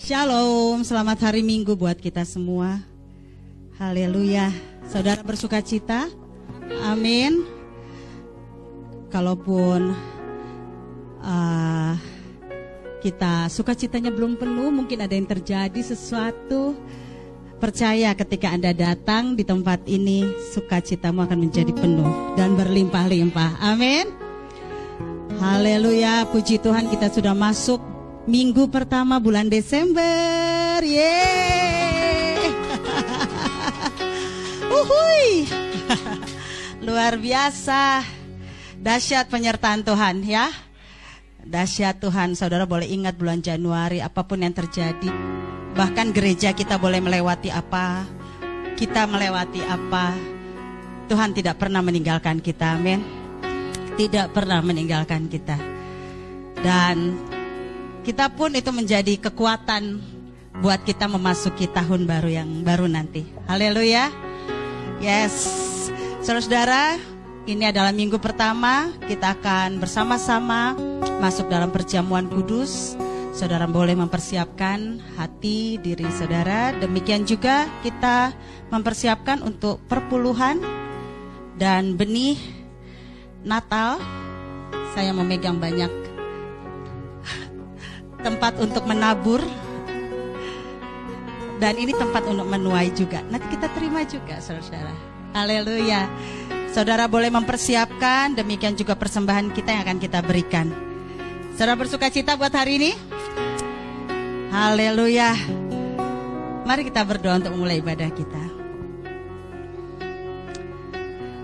Shalom, selamat hari Minggu buat kita semua. Haleluya. Saudara bersuka cita? Amin. Kalaupun uh, kita sukacitanya belum penuh, mungkin ada yang terjadi sesuatu. Percaya ketika Anda datang di tempat ini, sukacitamu akan menjadi penuh dan berlimpah-limpah. Amin. Haleluya, puji Tuhan kita sudah masuk minggu pertama bulan Desember. Yeay. Uhui. Luar biasa. Dahsyat penyertaan Tuhan ya. Dahsyat Tuhan, saudara boleh ingat bulan Januari apa pun yang terjadi. Bahkan gereja kita boleh melewati apa, kita melewati apa. Tuhan tidak pernah meninggalkan kita, amin. Tidak pernah meninggalkan kita. Dan kita pun itu menjadi kekuatan buat kita memasuki tahun baru yang baru nanti. Haleluya. Yes. Saudara-saudara, ini adalah minggu pertama kita akan bersama-sama masuk dalam perjamuan kudus. Saudara boleh mempersiapkan hati diri saudara. Demikian juga kita mempersiapkan untuk perpuluhan dan benih Natal. Saya memegang banyak tempat untuk menabur dan ini tempat untuk menuai juga. Nanti kita terima juga, saudara-saudara. Haleluya. Saudara boleh mempersiapkan, demikian juga persembahan kita yang akan kita berikan. Saudara bersuka cita buat hari ini? Haleluya. Mari kita berdoa untuk memulai ibadah kita.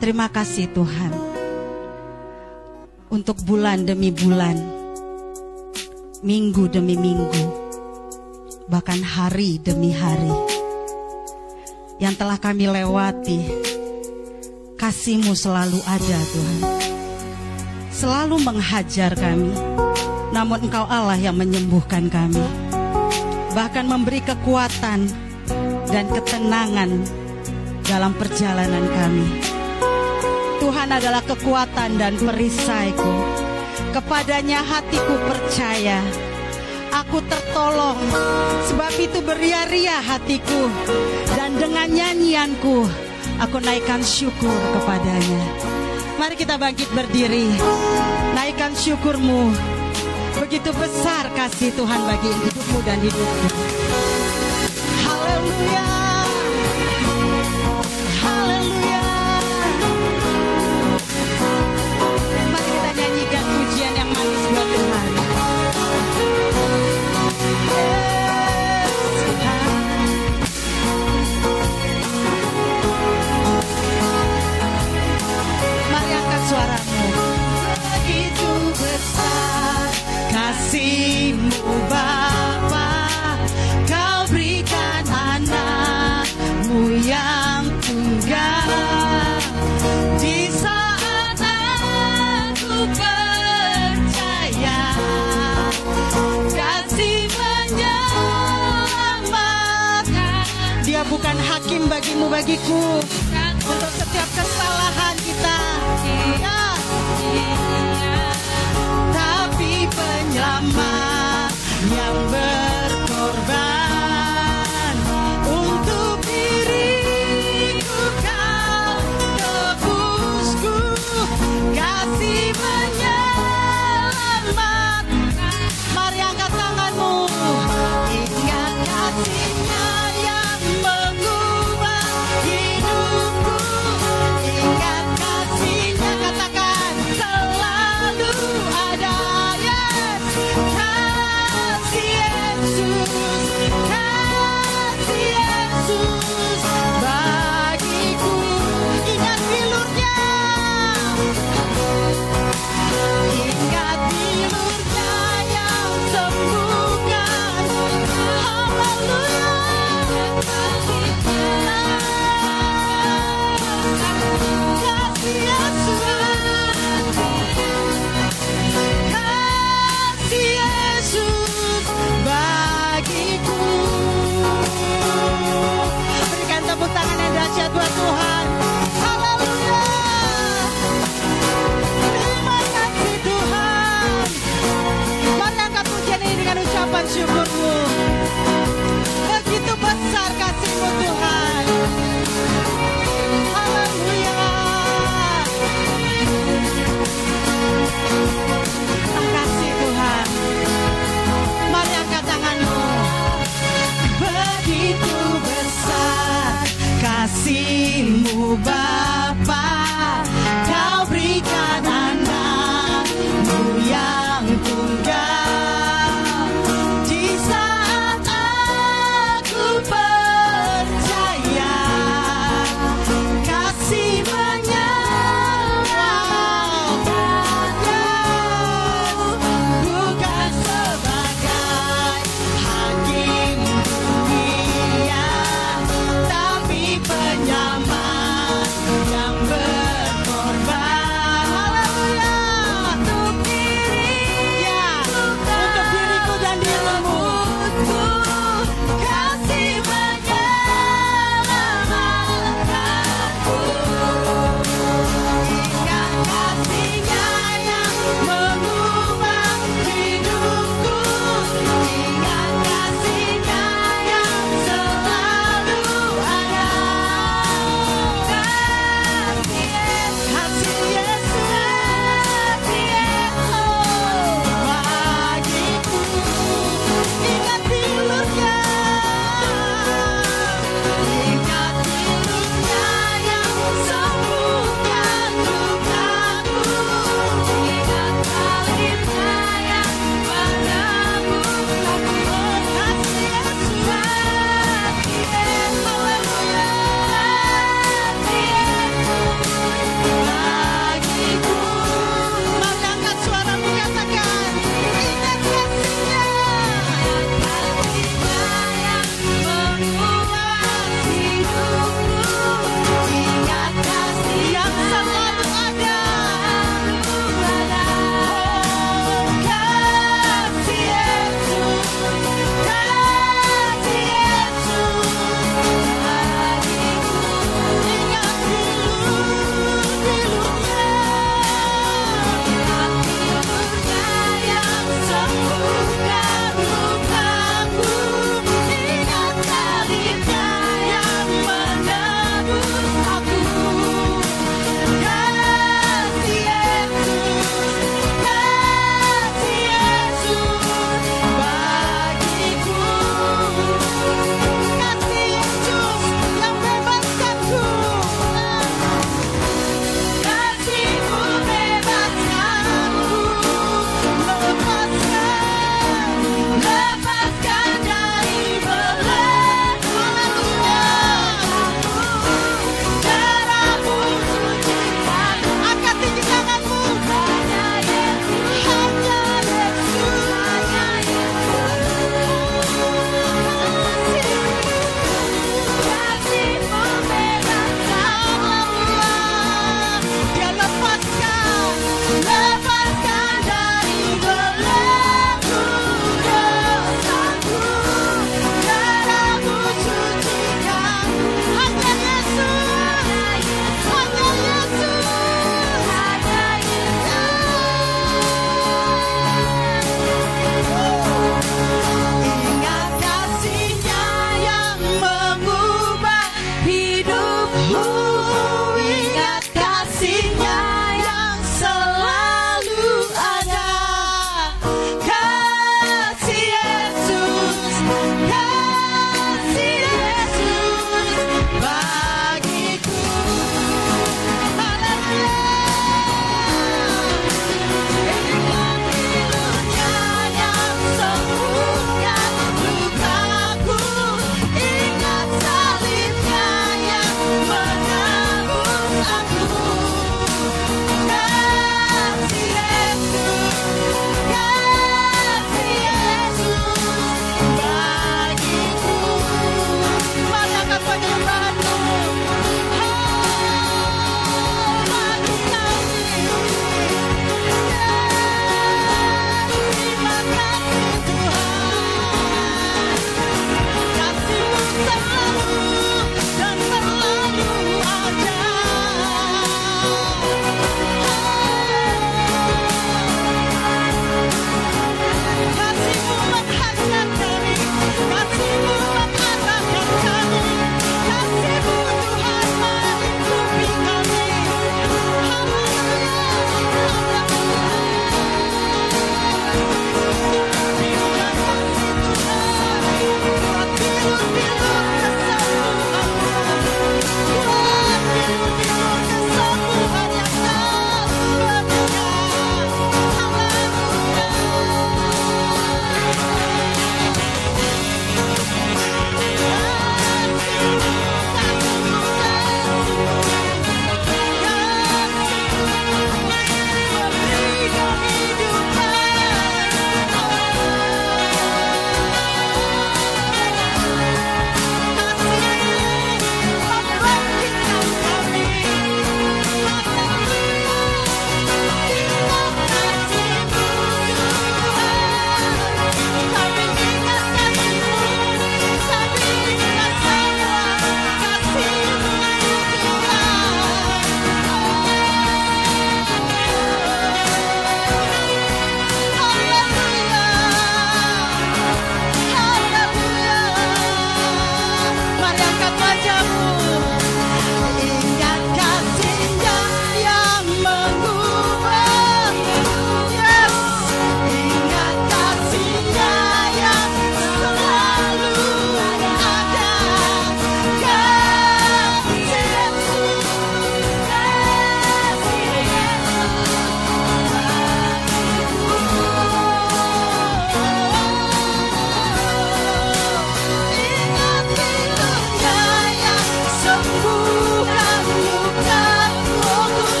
Terima kasih Tuhan. Untuk bulan demi bulan minggu demi minggu, bahkan hari demi hari yang telah kami lewati. Kasihmu selalu ada Tuhan. Selalu menghajar kami. Namun engkau Allah yang menyembuhkan kami. Bahkan memberi kekuatan dan ketenangan dalam perjalanan kami. Tuhan adalah kekuatan dan perisaiku Kepadanya hatiku percaya. Aku tertolong, sebab itu beria-ria hatiku. Dan dengan nyanyianku, aku naikkan syukur kepadanya. Mari kita bangkit berdiri, naikkan syukurmu. Begitu besar kasih Tuhan bagi hidupmu dan hidupku. Haleluya. bagimu Magicur.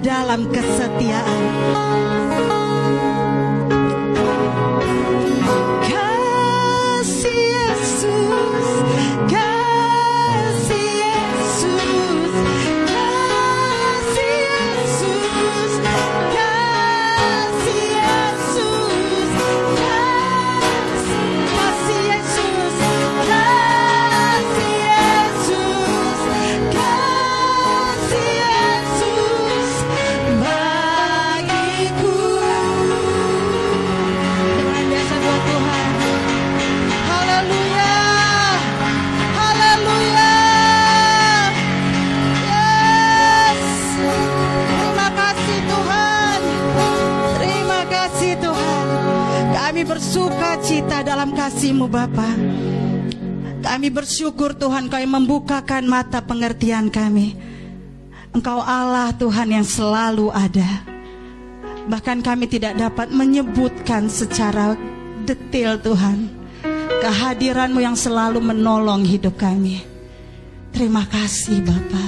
Dalam kesetiaan. Tuhan Kau yang membukakan mata pengertian kami. Engkau Allah Tuhan yang selalu ada. Bahkan kami tidak dapat menyebutkan secara detail Tuhan. Kehadiranmu yang selalu menolong hidup kami. Terima kasih Bapa.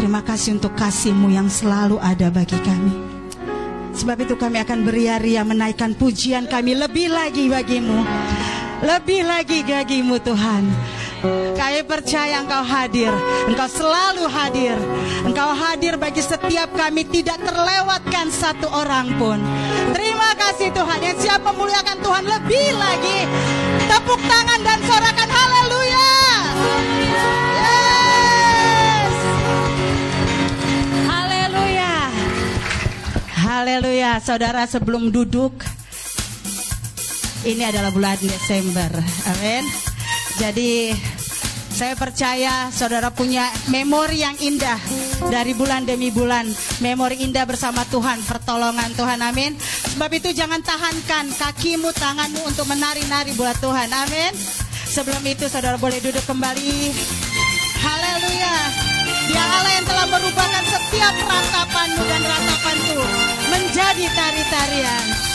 Terima kasih untuk kasih-Mu yang selalu ada bagi kami. Sebab itu kami akan beria-ria menaikkan pujian kami lebih lagi bagimu. Lebih lagi gagimu Tuhan. Kami percaya Engkau hadir, Engkau selalu hadir. Engkau hadir bagi setiap kami, tidak terlewatkan satu orang pun. Terima kasih Tuhan, yang siap memuliakan Tuhan lebih lagi. Tepuk tangan dan sorakan haleluya. Yes. Haleluya. Haleluya, saudara sebelum duduk ini adalah bulan Desember. Amin. Jadi saya percaya saudara punya memori yang indah dari bulan demi bulan. Memori indah bersama Tuhan, pertolongan Tuhan. Amin. Sebab itu jangan tahankan kakimu, tanganmu untuk menari-nari buat Tuhan. Amin. Sebelum itu saudara boleh duduk kembali. Haleluya. Dia Allah yang telah merubahkan setiap ratapanmu dan ratapanku menjadi tari-tarian.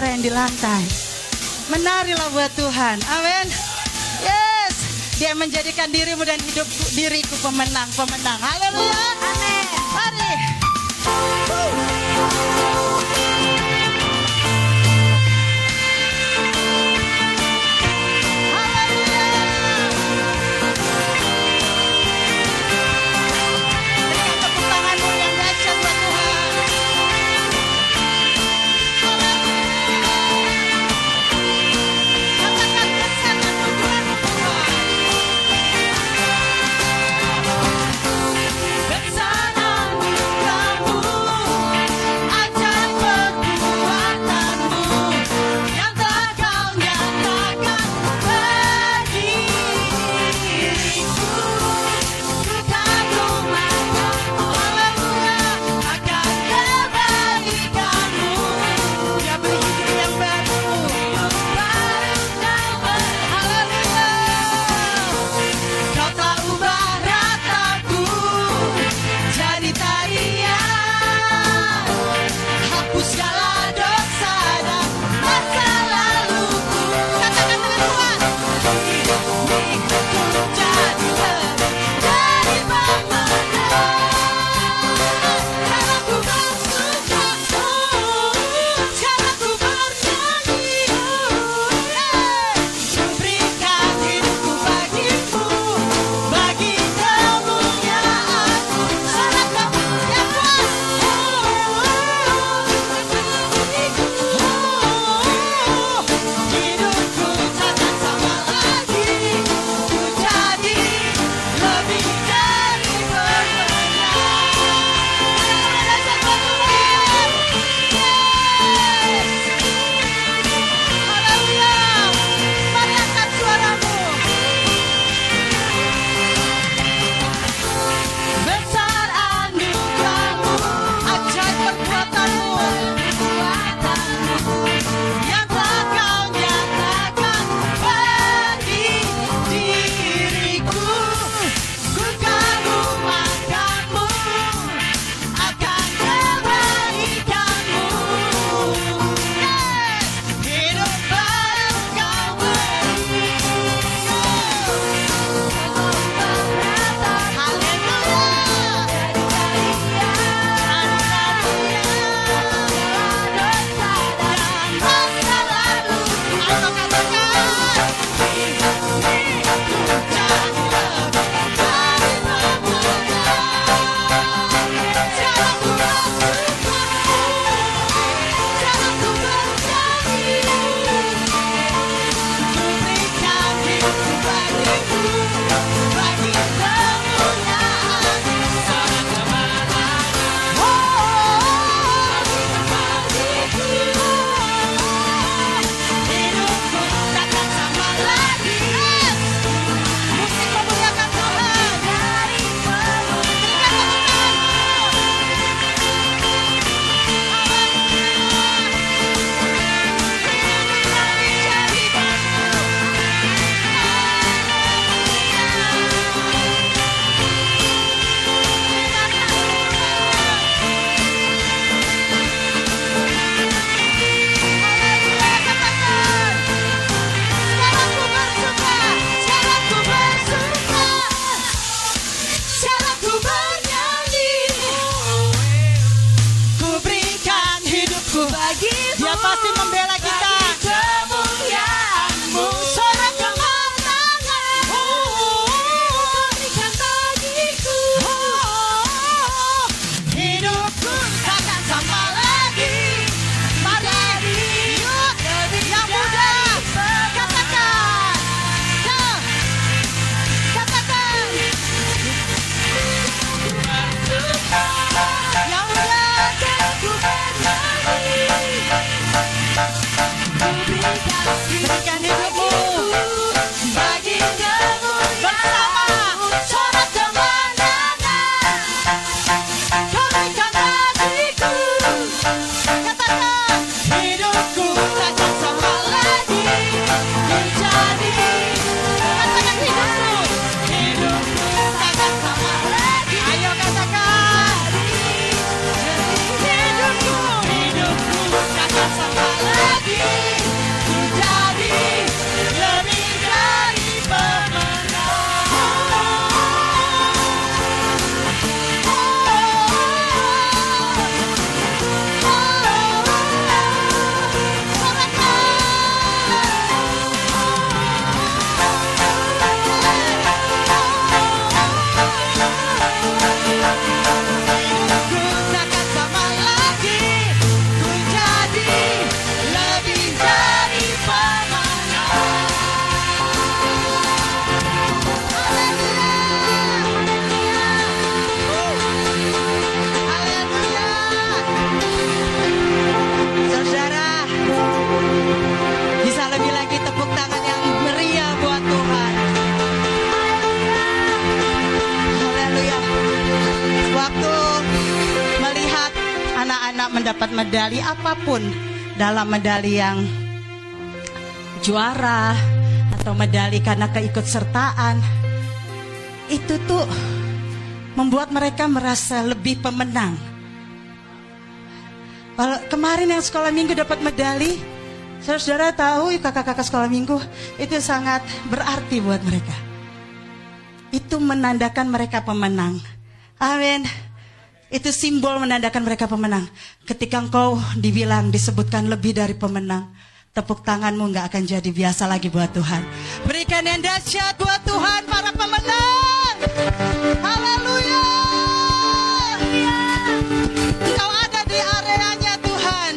Saudara yang di lantai. Menarilah buat Tuhan. Amin. Yes, dia menjadikan dirimu dan hidup diriku pemenang, pemenang. Medali apa pun dalam medali yang juara atau medali karena keikutsertaan itu tuh membuat mereka merasa lebih pemenang. Kalau kemarin yang sekolah minggu dapat medali, saudara-saudara tahu kakak-kakak sekolah minggu itu sangat berarti buat mereka. Itu menandakan mereka pemenang. Amin. Itu simbol menandakan mereka pemenang. Ketika engkau dibilang disebutkan lebih dari pemenang, tepuk tanganmu nggak akan jadi biasa lagi buat Tuhan. Berikan yang dahsyat buat Tuhan para pemenang. Haleluya. Engkau ada di areanya Tuhan.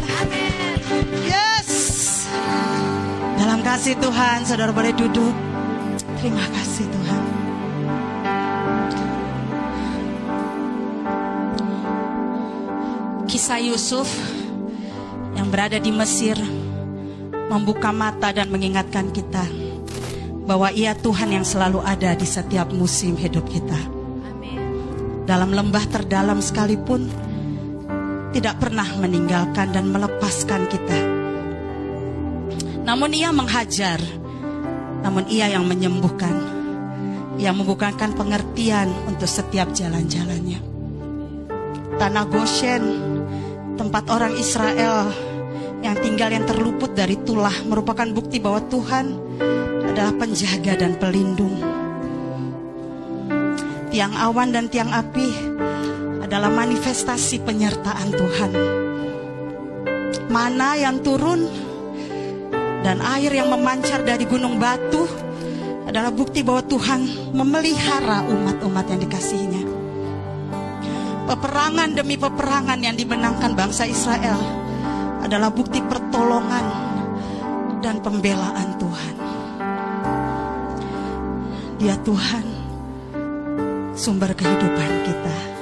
Yes. Dalam kasih Tuhan, saudara boleh duduk. Terima kasih Tuhan. Kisah Yusuf yang berada di Mesir membuka mata dan mengingatkan kita bahwa Ia Tuhan yang selalu ada di setiap musim hidup kita. Dalam lembah terdalam sekalipun tidak pernah meninggalkan dan melepaskan kita. Namun Ia menghajar, namun Ia yang menyembuhkan. Ia membukakan pengertian untuk setiap jalan-jalannya. Tanah Goshen tempat orang Israel yang tinggal yang terluput dari tulah merupakan bukti bahwa Tuhan adalah penjaga dan pelindung. Tiang awan dan tiang api adalah manifestasi penyertaan Tuhan. Mana yang turun dan air yang memancar dari gunung batu adalah bukti bahwa Tuhan memelihara umat-umat yang dikasihinya peperangan demi peperangan yang dimenangkan bangsa Israel adalah bukti pertolongan dan pembelaan Tuhan. Dia Tuhan, sumber kehidupan kita.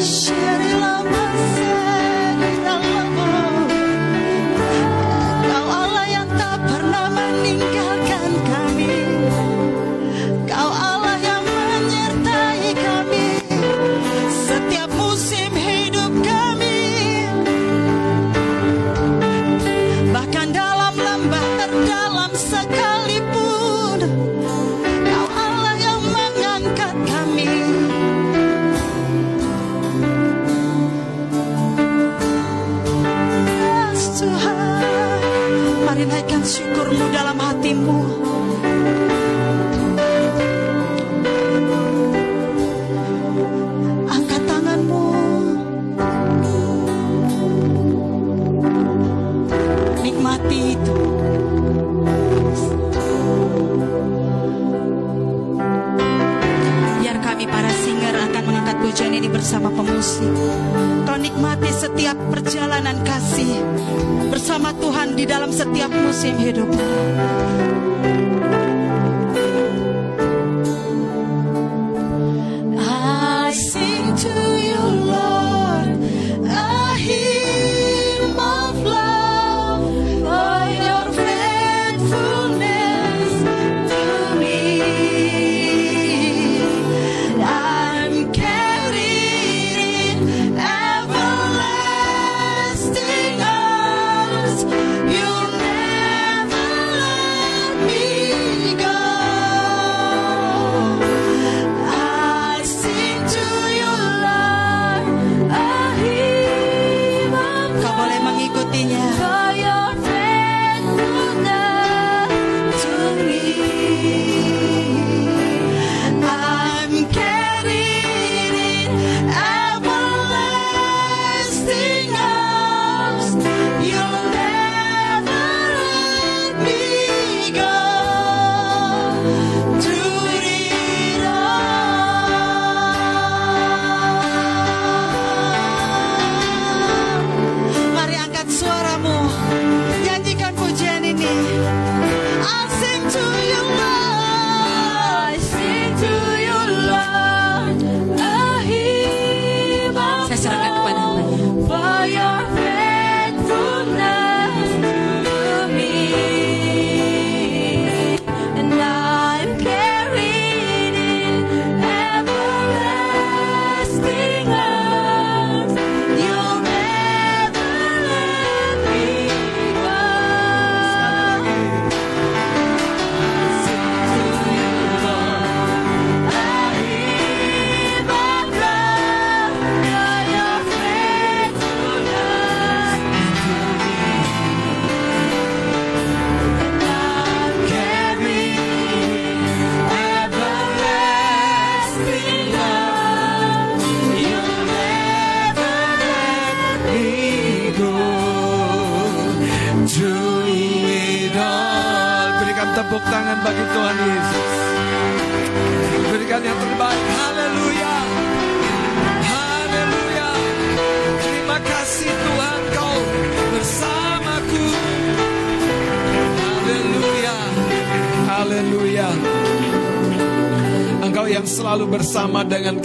Bersama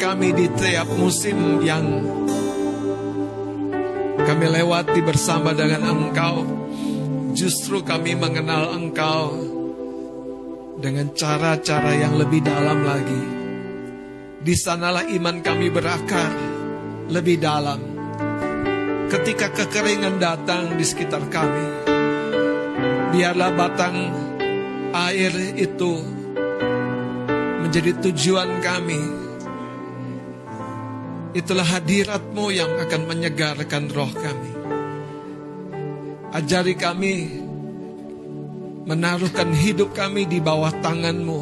kami di tiap musim yang kami lewati bersama dengan Engkau. Justru kami mengenal Engkau dengan cara-cara yang lebih dalam lagi. Di sanalah iman kami berakar lebih dalam. Ketika kekeringan datang di sekitar kami, biarlah batang air itu menjadi tujuan kami. Itulah hadiratmu yang akan menyegarkan roh kami. Ajari kami menaruhkan hidup kami di bawah tanganmu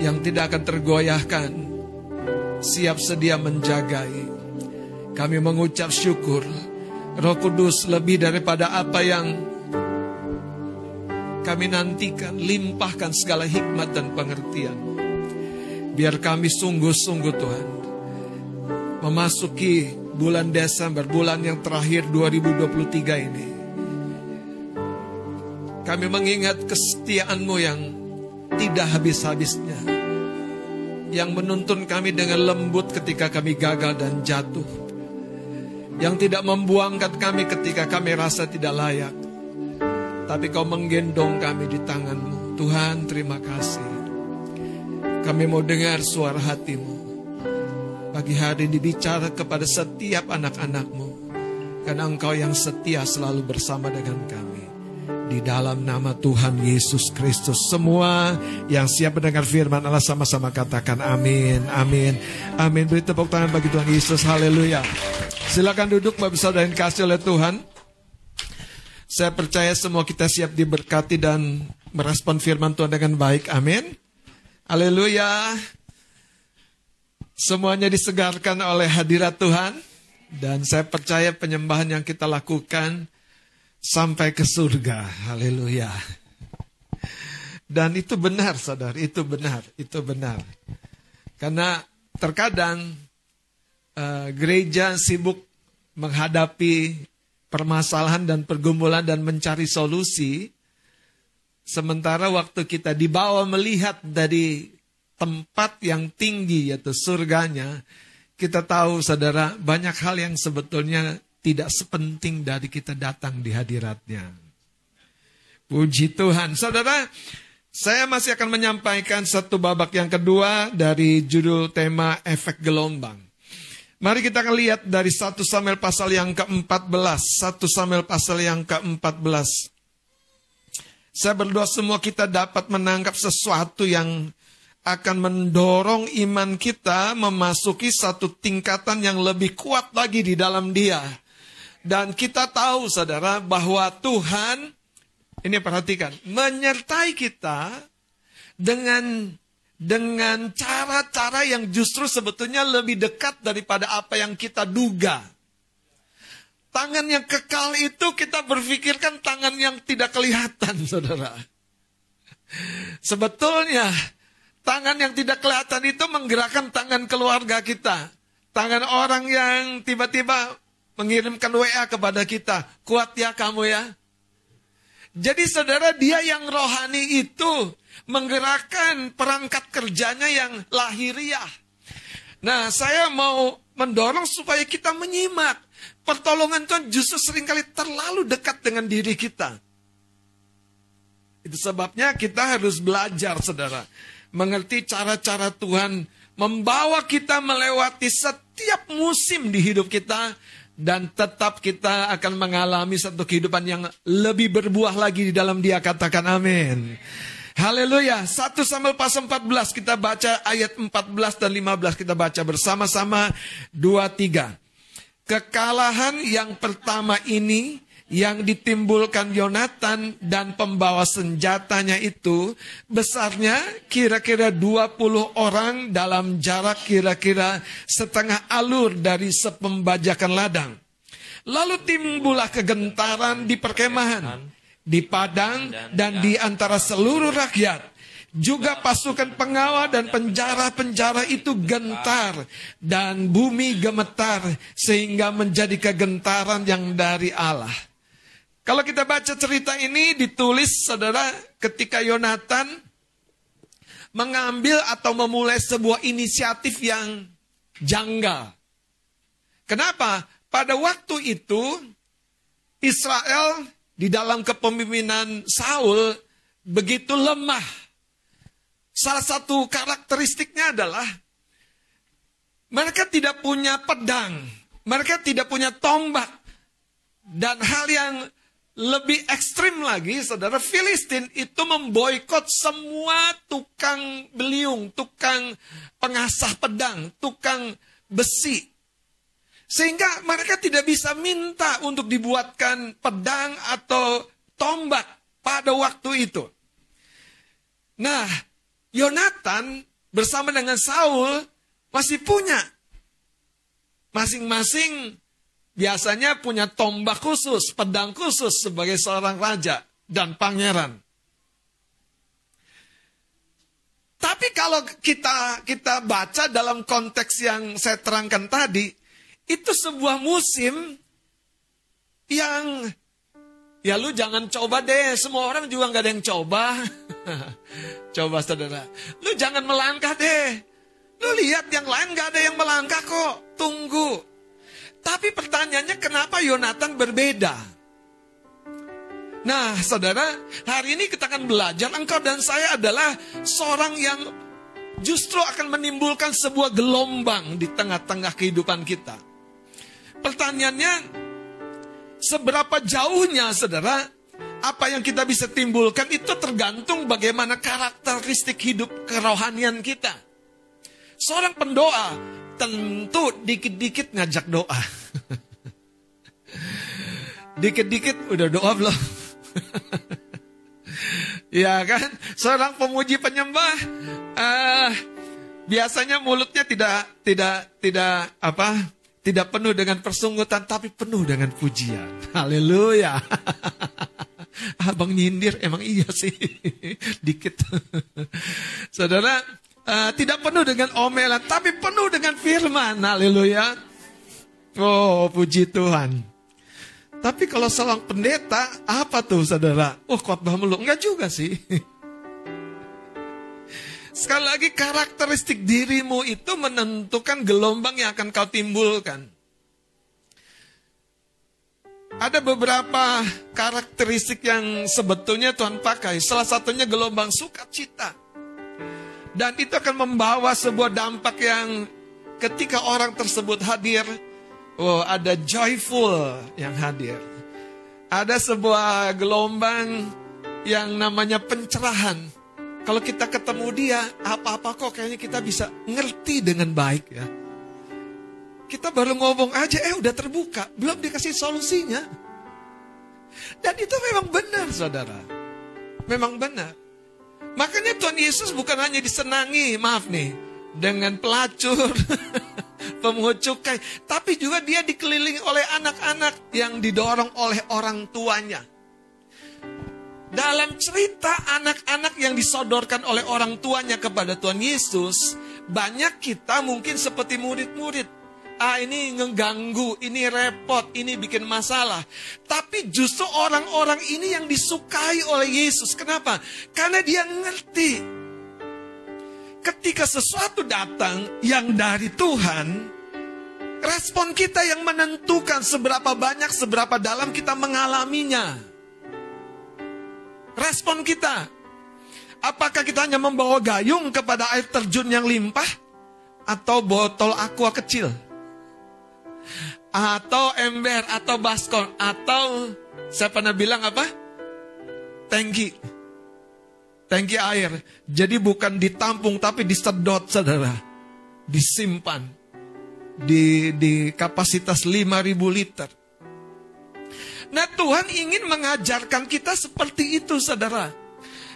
yang tidak akan tergoyahkan, siap sedia menjagai. Kami mengucap syukur, Roh Kudus lebih daripada apa yang kami nantikan, limpahkan segala hikmat dan pengertian. Biar kami sungguh-sungguh Tuhan, memasuki bulan Desember, bulan yang terakhir 2023 ini. Kami mengingat kesetiaan-Mu yang tidak habis-habisnya. Yang menuntun kami dengan lembut ketika kami gagal dan jatuh. Yang tidak membuangkan kami ketika kami rasa tidak layak. Tapi kau menggendong kami di tanganmu. Tuhan terima kasih. Kami mau dengar suara hatimu. Pagi hari dibicara kepada setiap anak-anakmu. Karena engkau yang setia selalu bersama dengan kami di dalam nama Tuhan Yesus Kristus. Semua yang siap mendengar firman Allah sama-sama katakan amin, amin, amin. Beri tepuk tangan bagi Tuhan Yesus, haleluya. Silakan duduk Bapak Saudara yang kasih oleh Tuhan. Saya percaya semua kita siap diberkati dan merespon firman Tuhan dengan baik, amin. Haleluya. Semuanya disegarkan oleh hadirat Tuhan. Dan saya percaya penyembahan yang kita lakukan sampai ke surga. Haleluya. Dan itu benar, saudara, itu benar, itu benar. Karena terkadang uh, gereja sibuk menghadapi permasalahan dan pergumulan dan mencari solusi, sementara waktu kita dibawa melihat dari tempat yang tinggi yaitu surganya, kita tahu saudara banyak hal yang sebetulnya tidak sepenting dari kita datang di hadiratnya. Puji Tuhan. Saudara, saya masih akan menyampaikan satu babak yang kedua dari judul tema efek gelombang. Mari kita lihat dari satu Samuel pasal yang ke-14. satu Samuel pasal yang ke-14. Saya berdoa semua kita dapat menangkap sesuatu yang akan mendorong iman kita memasuki satu tingkatan yang lebih kuat lagi di dalam dia. Dan kita tahu saudara bahwa Tuhan, ini perhatikan, menyertai kita dengan dengan cara-cara yang justru sebetulnya lebih dekat daripada apa yang kita duga. Tangan yang kekal itu kita berpikirkan tangan yang tidak kelihatan, saudara. Sebetulnya tangan yang tidak kelihatan itu menggerakkan tangan keluarga kita. Tangan orang yang tiba-tiba mengirimkan WA kepada kita. Kuat ya kamu ya. Jadi saudara dia yang rohani itu menggerakkan perangkat kerjanya yang lahiriah. Nah saya mau mendorong supaya kita menyimak. Pertolongan Tuhan justru sering kali terlalu dekat dengan diri kita. Itu sebabnya kita harus belajar saudara. Mengerti cara-cara Tuhan membawa kita melewati setiap musim di hidup kita dan tetap kita akan mengalami satu kehidupan yang lebih berbuah lagi di dalam dia katakan amin. Haleluya. 1 Samuel pasal 14 kita baca ayat 14 dan 15 kita baca bersama-sama 2 3. Kekalahan yang pertama ini yang ditimbulkan Yonatan dan pembawa senjatanya itu besarnya kira-kira 20 orang dalam jarak kira-kira setengah alur dari sepembajakan ladang. Lalu timbullah kegentaran di perkemahan, di padang dan di antara seluruh rakyat. Juga pasukan pengawal dan penjara-penjara itu gentar dan bumi gemetar sehingga menjadi kegentaran yang dari Allah. Kalau kita baca cerita ini ditulis saudara ketika Yonatan mengambil atau memulai sebuah inisiatif yang janggal. Kenapa? Pada waktu itu Israel di dalam kepemimpinan Saul begitu lemah. Salah satu karakteristiknya adalah mereka tidak punya pedang, mereka tidak punya tombak, dan hal yang lebih ekstrim lagi, saudara, Filistin itu memboikot semua tukang beliung, tukang pengasah pedang, tukang besi. Sehingga mereka tidak bisa minta untuk dibuatkan pedang atau tombak pada waktu itu. Nah, Yonatan bersama dengan Saul masih punya. Masing-masing biasanya punya tombak khusus, pedang khusus sebagai seorang raja dan pangeran. Tapi kalau kita kita baca dalam konteks yang saya terangkan tadi, itu sebuah musim yang ya lu jangan coba deh, semua orang juga nggak ada yang coba. coba saudara, lu jangan melangkah deh. Lu lihat yang lain nggak ada yang melangkah kok, tunggu. Tapi pertanyaannya kenapa Yonatan berbeda? Nah, saudara, hari ini kita akan belajar engkau dan saya adalah seorang yang justru akan menimbulkan sebuah gelombang di tengah-tengah kehidupan kita. Pertanyaannya, seberapa jauhnya, saudara, apa yang kita bisa timbulkan itu tergantung bagaimana karakteristik hidup kerohanian kita. Seorang pendoa tentu dikit-dikit ngajak doa. Dikit-dikit udah doa belum? ya kan? Seorang pemuji penyembah uh, biasanya mulutnya tidak tidak tidak apa? Tidak penuh dengan persunggutan tapi penuh dengan pujian. Haleluya. Abang nyindir emang iya sih. Dikit. Saudara, uh, tidak penuh dengan omelan, tapi penuh dengan firman. Haleluya. Oh, puji Tuhan. Tapi kalau seorang pendeta, apa tuh saudara? Oh, khotbah mulu. Enggak juga sih. Sekali lagi karakteristik dirimu itu menentukan gelombang yang akan kau timbulkan. Ada beberapa karakteristik yang sebetulnya Tuhan pakai. Salah satunya gelombang sukacita. Dan itu akan membawa sebuah dampak yang ketika orang tersebut hadir, oh ada joyful yang hadir. Ada sebuah gelombang yang namanya pencerahan. Kalau kita ketemu dia, apa-apa kok kayaknya kita bisa ngerti dengan baik ya. Kita baru ngomong aja, eh udah terbuka, belum dikasih solusinya. Dan itu memang benar saudara. Memang benar. Makanya Tuhan Yesus bukan hanya disenangi, maaf nih, dengan pelacur, pemungut cukai, tapi juga dia dikelilingi oleh anak-anak yang didorong oleh orang tuanya. Dalam cerita anak-anak yang disodorkan oleh orang tuanya kepada Tuhan Yesus, banyak kita mungkin seperti murid-murid ah ini ngeganggu, ini repot, ini bikin masalah. Tapi justru orang-orang ini yang disukai oleh Yesus. Kenapa? Karena dia ngerti. Ketika sesuatu datang yang dari Tuhan, respon kita yang menentukan seberapa banyak, seberapa dalam kita mengalaminya. Respon kita. Apakah kita hanya membawa gayung kepada air terjun yang limpah? Atau botol aqua kecil? Atau ember atau baskom atau saya pernah bilang apa? Tangki. Tangki air. Jadi bukan ditampung tapi disedot saudara. Disimpan. Di, di kapasitas 5000 liter. Nah Tuhan ingin mengajarkan kita seperti itu saudara.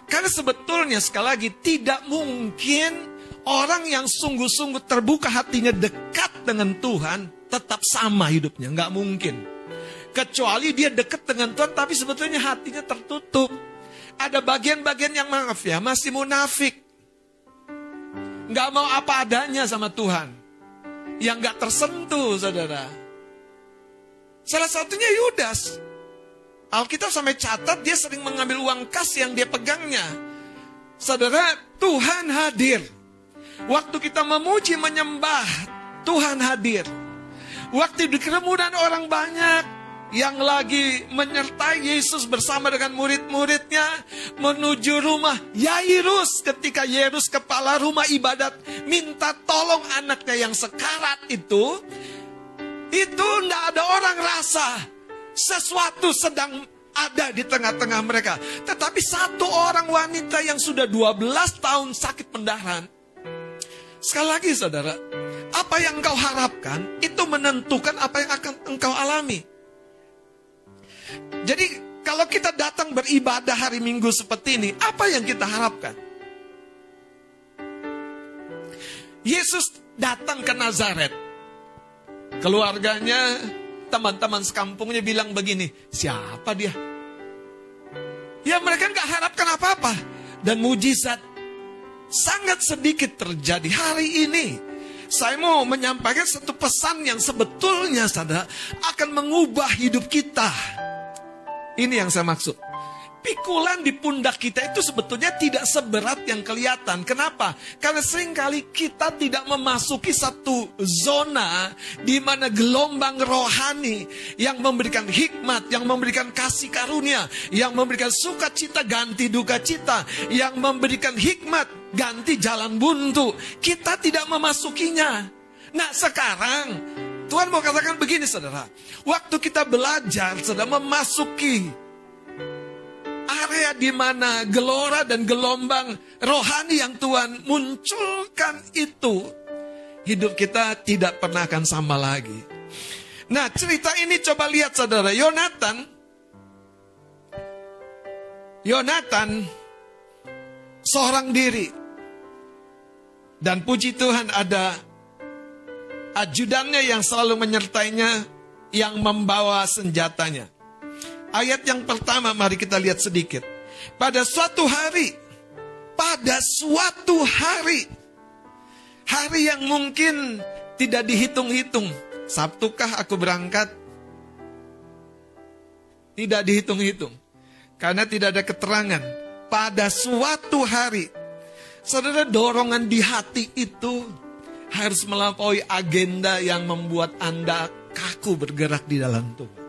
Karena sebetulnya sekali lagi tidak mungkin orang yang sungguh-sungguh terbuka hatinya dekat dengan Tuhan tetap sama hidupnya, nggak mungkin. Kecuali dia dekat dengan Tuhan, tapi sebetulnya hatinya tertutup. Ada bagian-bagian yang maaf ya, masih munafik. Nggak mau apa adanya sama Tuhan. Yang nggak tersentuh, saudara. Salah satunya Yudas. Alkitab sampai catat dia sering mengambil uang kas yang dia pegangnya. Saudara, Tuhan hadir. Waktu kita memuji menyembah, Tuhan hadir. Waktu di kerumunan orang banyak yang lagi menyertai Yesus bersama dengan murid-muridnya menuju rumah Yairus. Ketika Yairus kepala rumah ibadat minta tolong anaknya yang sekarat itu itu tidak ada orang rasa sesuatu sedang ada di tengah-tengah mereka. Tetapi satu orang wanita yang sudah 12 tahun sakit pendarahan. Sekali lagi saudara Apa yang engkau harapkan itu menentukan apa yang akan engkau alami. Jadi kalau kita datang beribadah hari Minggu seperti ini, apa yang kita harapkan? Yesus datang ke Nazaret. Keluarganya, teman-teman sekampungnya bilang begini, siapa dia? Ya mereka nggak harapkan apa-apa. Dan mujizat sangat sedikit terjadi hari ini. Saya mau menyampaikan satu pesan yang sebetulnya sadar akan mengubah hidup kita. Ini yang saya maksud pikulan di pundak kita itu sebetulnya tidak seberat yang kelihatan. Kenapa? Karena sering kali kita tidak memasuki satu zona di mana gelombang rohani yang memberikan hikmat, yang memberikan kasih karunia, yang memberikan sukacita ganti duka cita, yang memberikan hikmat ganti jalan buntu. Kita tidak memasukinya. Nah sekarang Tuhan mau katakan begini saudara. Waktu kita belajar, sedang memasuki area di mana gelora dan gelombang rohani yang Tuhan munculkan itu, hidup kita tidak pernah akan sama lagi. Nah, cerita ini coba lihat saudara, Yonatan Yonatan seorang diri. Dan puji Tuhan ada ajudannya yang selalu menyertainya yang membawa senjatanya. Ayat yang pertama mari kita lihat sedikit. Pada suatu hari, pada suatu hari, hari yang mungkin tidak dihitung-hitung. Sabtukah aku berangkat? Tidak dihitung-hitung. Karena tidak ada keterangan. Pada suatu hari, saudara dorongan di hati itu harus melampaui agenda yang membuat Anda kaku bergerak di dalam Tuhan.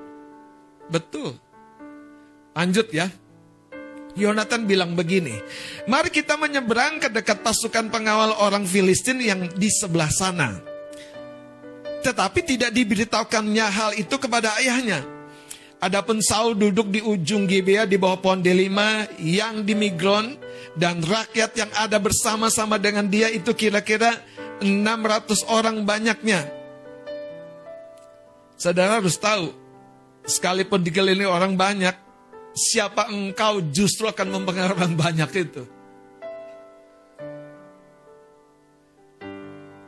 Betul. Lanjut ya. Yonatan bilang begini, mari kita menyeberang ke dekat pasukan pengawal orang Filistin yang di sebelah sana. Tetapi tidak diberitahukannya hal itu kepada ayahnya. Adapun Saul duduk di ujung Gibea di bawah pohon delima yang di Migron dan rakyat yang ada bersama-sama dengan dia itu kira-kira 600 orang banyaknya. Saudara harus tahu, sekalipun dikelilingi orang banyak, siapa engkau justru akan mempengaruhi orang banyak itu.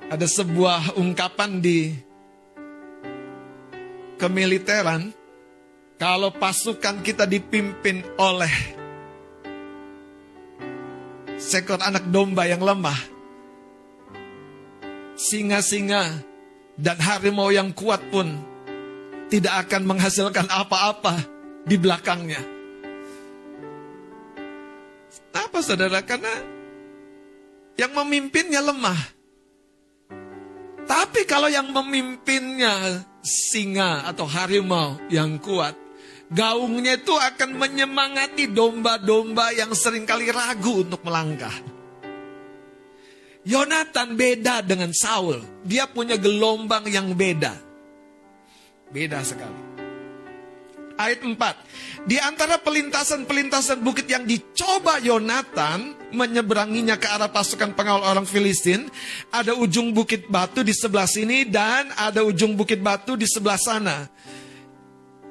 Ada sebuah ungkapan di kemiliteran, kalau pasukan kita dipimpin oleh seekor anak domba yang lemah, singa-singa dan harimau yang kuat pun tidak akan menghasilkan apa-apa di belakangnya. Apa saudara? Karena yang memimpinnya lemah. Tapi kalau yang memimpinnya singa atau harimau yang kuat, gaungnya itu akan menyemangati domba-domba yang sering kali ragu untuk melangkah. Yonatan beda dengan Saul. Dia punya gelombang yang beda. Beda sekali ayat 4. Di antara pelintasan-pelintasan bukit yang dicoba Yonatan menyeberanginya ke arah pasukan pengawal orang Filistin, ada ujung bukit batu di sebelah sini dan ada ujung bukit batu di sebelah sana.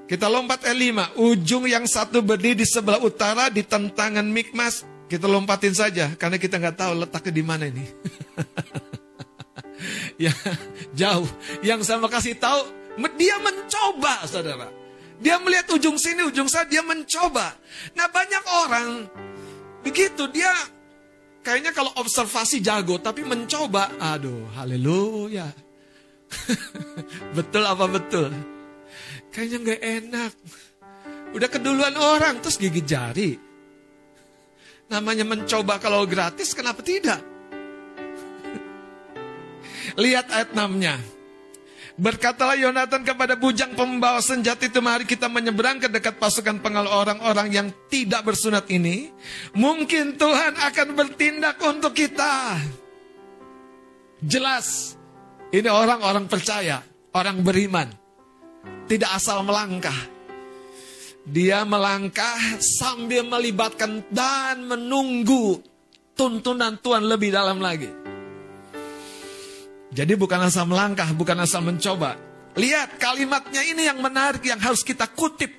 Kita lompat L5, ujung yang satu berdiri di sebelah utara di tentangan Mikmas. Kita lompatin saja karena kita nggak tahu letaknya di mana ini. ya jauh. Yang saya mau kasih tahu, dia mencoba, saudara. Dia melihat ujung sini, ujung sana, dia mencoba. Nah banyak orang begitu, dia kayaknya kalau observasi jago, tapi mencoba, aduh haleluya. betul apa betul? Kayaknya nggak enak. Udah keduluan orang, terus gigit jari. Namanya mencoba kalau gratis, kenapa tidak? Lihat ayat 6-nya. Berkatalah Yonatan kepada bujang pembawa senjata itu, mari kita menyeberang ke dekat pasukan pengawal orang-orang yang tidak bersunat ini. Mungkin Tuhan akan bertindak untuk kita. Jelas, ini orang-orang percaya, orang beriman. Tidak asal melangkah. Dia melangkah sambil melibatkan dan menunggu tuntunan Tuhan lebih dalam lagi. Jadi bukan asal melangkah, bukan asal mencoba. Lihat kalimatnya ini yang menarik yang harus kita kutip.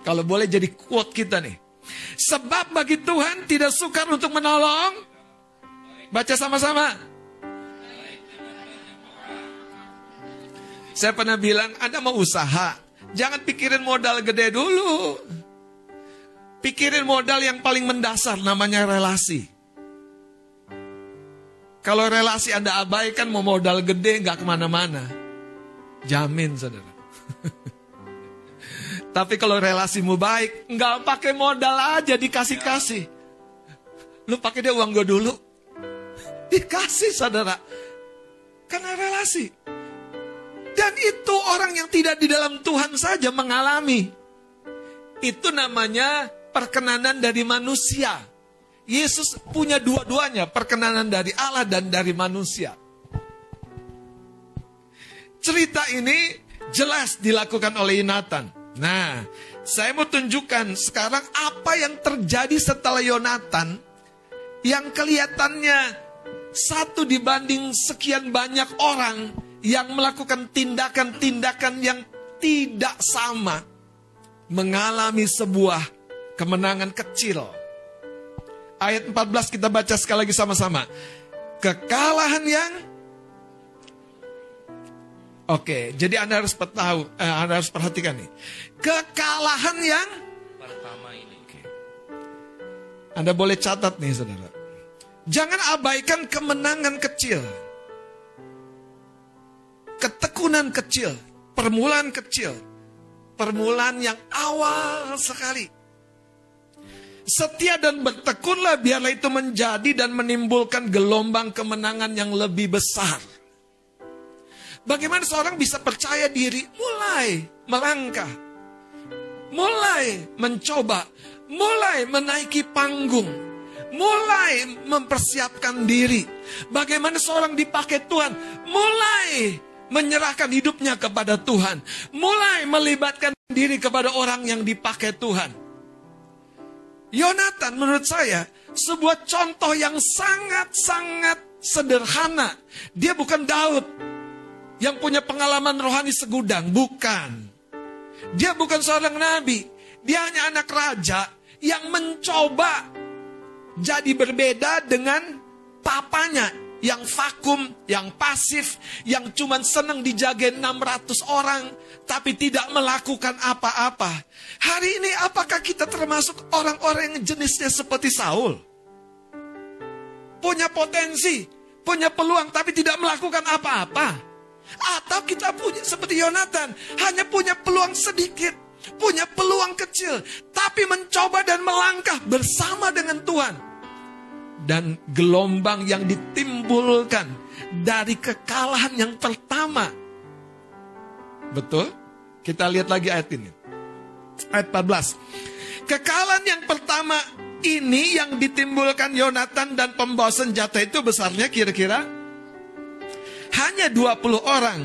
Kalau boleh jadi quote kita nih. Sebab bagi Tuhan tidak sukar untuk menolong. Baca sama-sama. Saya pernah bilang, Anda mau usaha, jangan pikirin modal gede dulu. Pikirin modal yang paling mendasar, namanya relasi. Kalau relasi Anda abaikan, mau modal gede, nggak ke mana-mana. Jamin, saudara. Tapi kalau relasimu baik, nggak pakai modal aja dikasih-kasih. Lu pakai dia uang gue dulu. Dikasih, saudara. Karena relasi. Dan itu orang yang tidak di dalam Tuhan saja mengalami. Itu namanya perkenanan dari manusia. Yesus punya dua-duanya, perkenanan dari Allah dan dari manusia. Cerita ini jelas dilakukan oleh Yonatan. Nah, saya mau tunjukkan sekarang apa yang terjadi setelah Yonatan yang kelihatannya satu dibanding sekian banyak orang yang melakukan tindakan-tindakan yang tidak sama mengalami sebuah kemenangan kecil. Ayat 14 kita baca sekali lagi sama-sama. Kekalahan yang Oke, jadi Anda harus tahu, eh, Anda harus perhatikan nih. Kekalahan yang pertama ini. Oke. Anda boleh catat nih, Saudara. Jangan abaikan kemenangan kecil. Ketekunan kecil, permulaan kecil. Permulaan yang awal sekali. Setia dan bertekunlah biarlah itu menjadi dan menimbulkan gelombang kemenangan yang lebih besar. Bagaimana seorang bisa percaya diri mulai melangkah, mulai mencoba, mulai menaiki panggung, mulai mempersiapkan diri. Bagaimana seorang dipakai Tuhan, mulai menyerahkan hidupnya kepada Tuhan, mulai melibatkan diri kepada orang yang dipakai Tuhan. Yonatan menurut saya sebuah contoh yang sangat-sangat sederhana. Dia bukan Daud, yang punya pengalaman rohani segudang. Bukan. Dia bukan seorang nabi. Dia hanya anak raja yang mencoba jadi berbeda dengan papanya yang vakum, yang pasif, yang cuma senang dijagain 600 orang, tapi tidak melakukan apa-apa. Hari ini apakah kita termasuk orang-orang yang jenisnya seperti Saul? Punya potensi, punya peluang, tapi tidak melakukan apa-apa. Atau kita punya seperti Yonatan, hanya punya peluang sedikit, punya peluang kecil, tapi mencoba dan melangkah bersama dengan Tuhan. Dan gelombang yang ditimbulkan dari kekalahan yang pertama. Betul? Kita lihat lagi ayat ini. Ayat 14. Kekalahan yang pertama ini yang ditimbulkan Yonatan dan pembawa senjata itu besarnya kira-kira hanya 20 orang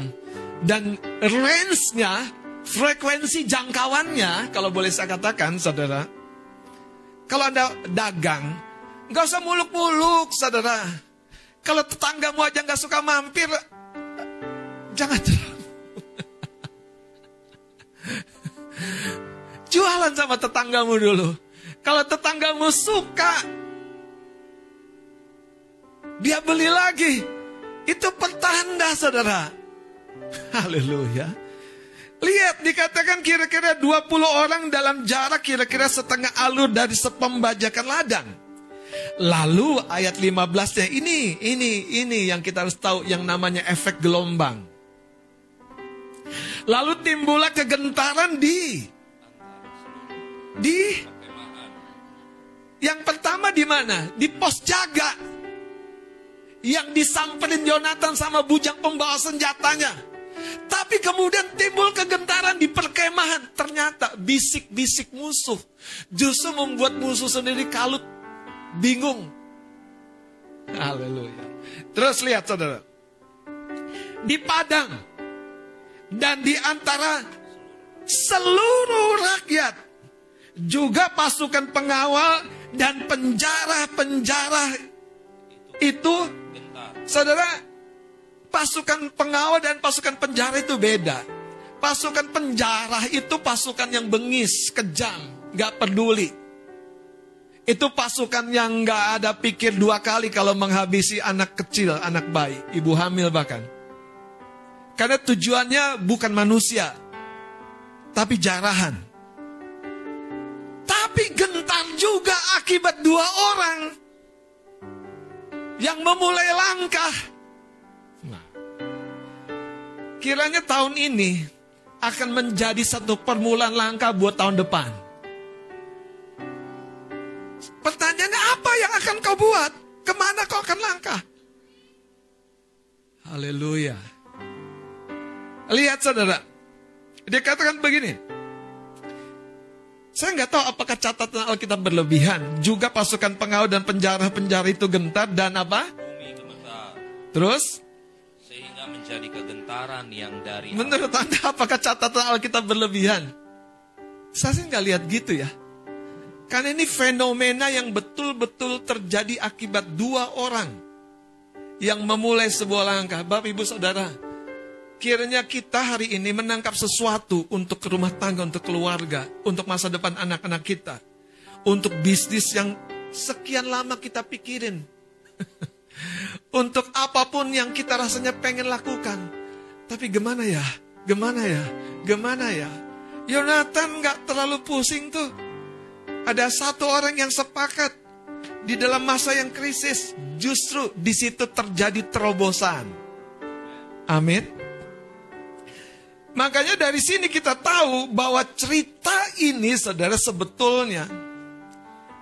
dan range-nya, frekuensi jangkauannya, kalau boleh saya katakan, saudara, kalau anda dagang, nggak usah muluk-muluk, saudara. Kalau tetanggamu aja nggak suka mampir, jangan Jualan sama tetanggamu dulu. Kalau tetanggamu suka, dia beli lagi. Itu pertanda saudara. Haleluya. Lihat dikatakan kira-kira 20 orang dalam jarak kira-kira setengah alur dari sepembajakan ladang. Lalu ayat 15-nya ini, ini, ini yang kita harus tahu yang namanya efek gelombang. Lalu timbullah kegentaran di di yang pertama di mana? Di pos jaga yang disamperin Yonatan sama bujang pembawa senjatanya. Tapi kemudian timbul kegentaran di perkemahan. Ternyata bisik-bisik musuh justru membuat musuh sendiri kalut, bingung. Haleluya. Terus lihat saudara. Di padang dan di antara seluruh rakyat juga pasukan pengawal dan penjara-penjara itu Saudara, Pasukan pengawal dan pasukan penjara itu beda. Pasukan penjara itu pasukan yang bengis, kejam, gak peduli. Itu pasukan yang gak ada pikir dua kali kalau menghabisi anak kecil, anak bayi, ibu hamil bahkan. Karena tujuannya bukan manusia, tapi jarahan. Tapi gentar juga akibat dua orang yang memulai langkah Kiranya tahun ini akan menjadi satu permulaan langkah buat tahun depan. Pertanyaannya apa yang akan kau buat? Ke mana kau akan langkah? Haleluya. Lihat saudara. Dia katakan begini. Saya nggak tahu apakah catatan Alkitab berlebihan. Juga pasukan pengawal dan penjara-penjara itu gentar dan apa? Terus? menjadi kegentaran yang dari Menurut Anda apakah catatan Alkitab berlebihan? Saya sih nggak lihat gitu ya. Karena ini fenomena yang betul-betul terjadi akibat dua orang yang memulai sebuah langkah. Bapak, Ibu, Saudara, kiranya kita hari ini menangkap sesuatu untuk rumah tangga, untuk keluarga, untuk masa depan anak-anak kita. Untuk bisnis yang sekian lama kita pikirin. Untuk apa pun yang kita rasanya pengen lakukan. Tapi gimana ya? Gimana ya? Gimana ya? Yonatan gak terlalu pusing tuh. Ada satu orang yang sepakat di dalam masa yang krisis, justru di situ terjadi terobosan. Amin. Makanya dari sini kita tahu bahwa cerita ini saudara sebetulnya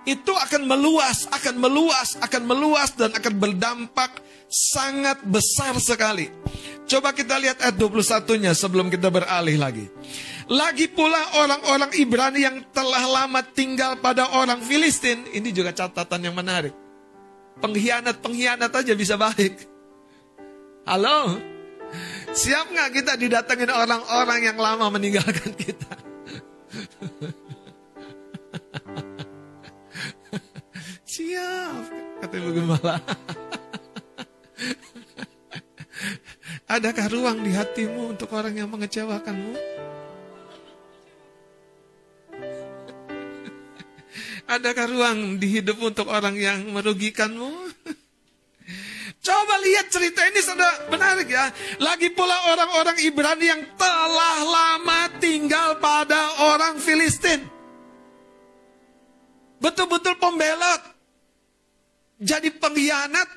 itu akan meluas, akan meluas, akan meluas dan akan berdampak sangat besar sekali. Coba kita lihat ayat 21-nya sebelum kita beralih lagi. Lagi pula orang-orang Ibrani yang telah lama tinggal pada orang Filistin. Ini juga catatan yang menarik. Pengkhianat-pengkhianat aja bisa baik. Halo? Siap nggak kita didatengin orang-orang yang lama meninggalkan kita? Siap, kata Ibu Gembala. Adakah ruang di hatimu untuk orang yang mengecewakanmu? Adakah ruang di hidup untuk orang yang merugikanmu? Coba lihat cerita ini sudah menarik ya. Lagi pula orang-orang Ibrani yang telah lama tinggal pada orang Filistin. Betul-betul pembelot. Jadi pengkhianat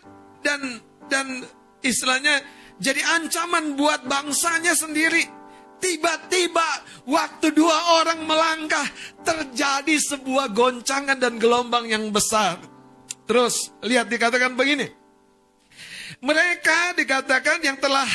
dan dan istilahnya jadi ancaman buat bangsanya sendiri. Tiba-tiba waktu dua orang melangkah terjadi sebuah goncangan dan gelombang yang besar. Terus lihat dikatakan begini. Mereka dikatakan yang telah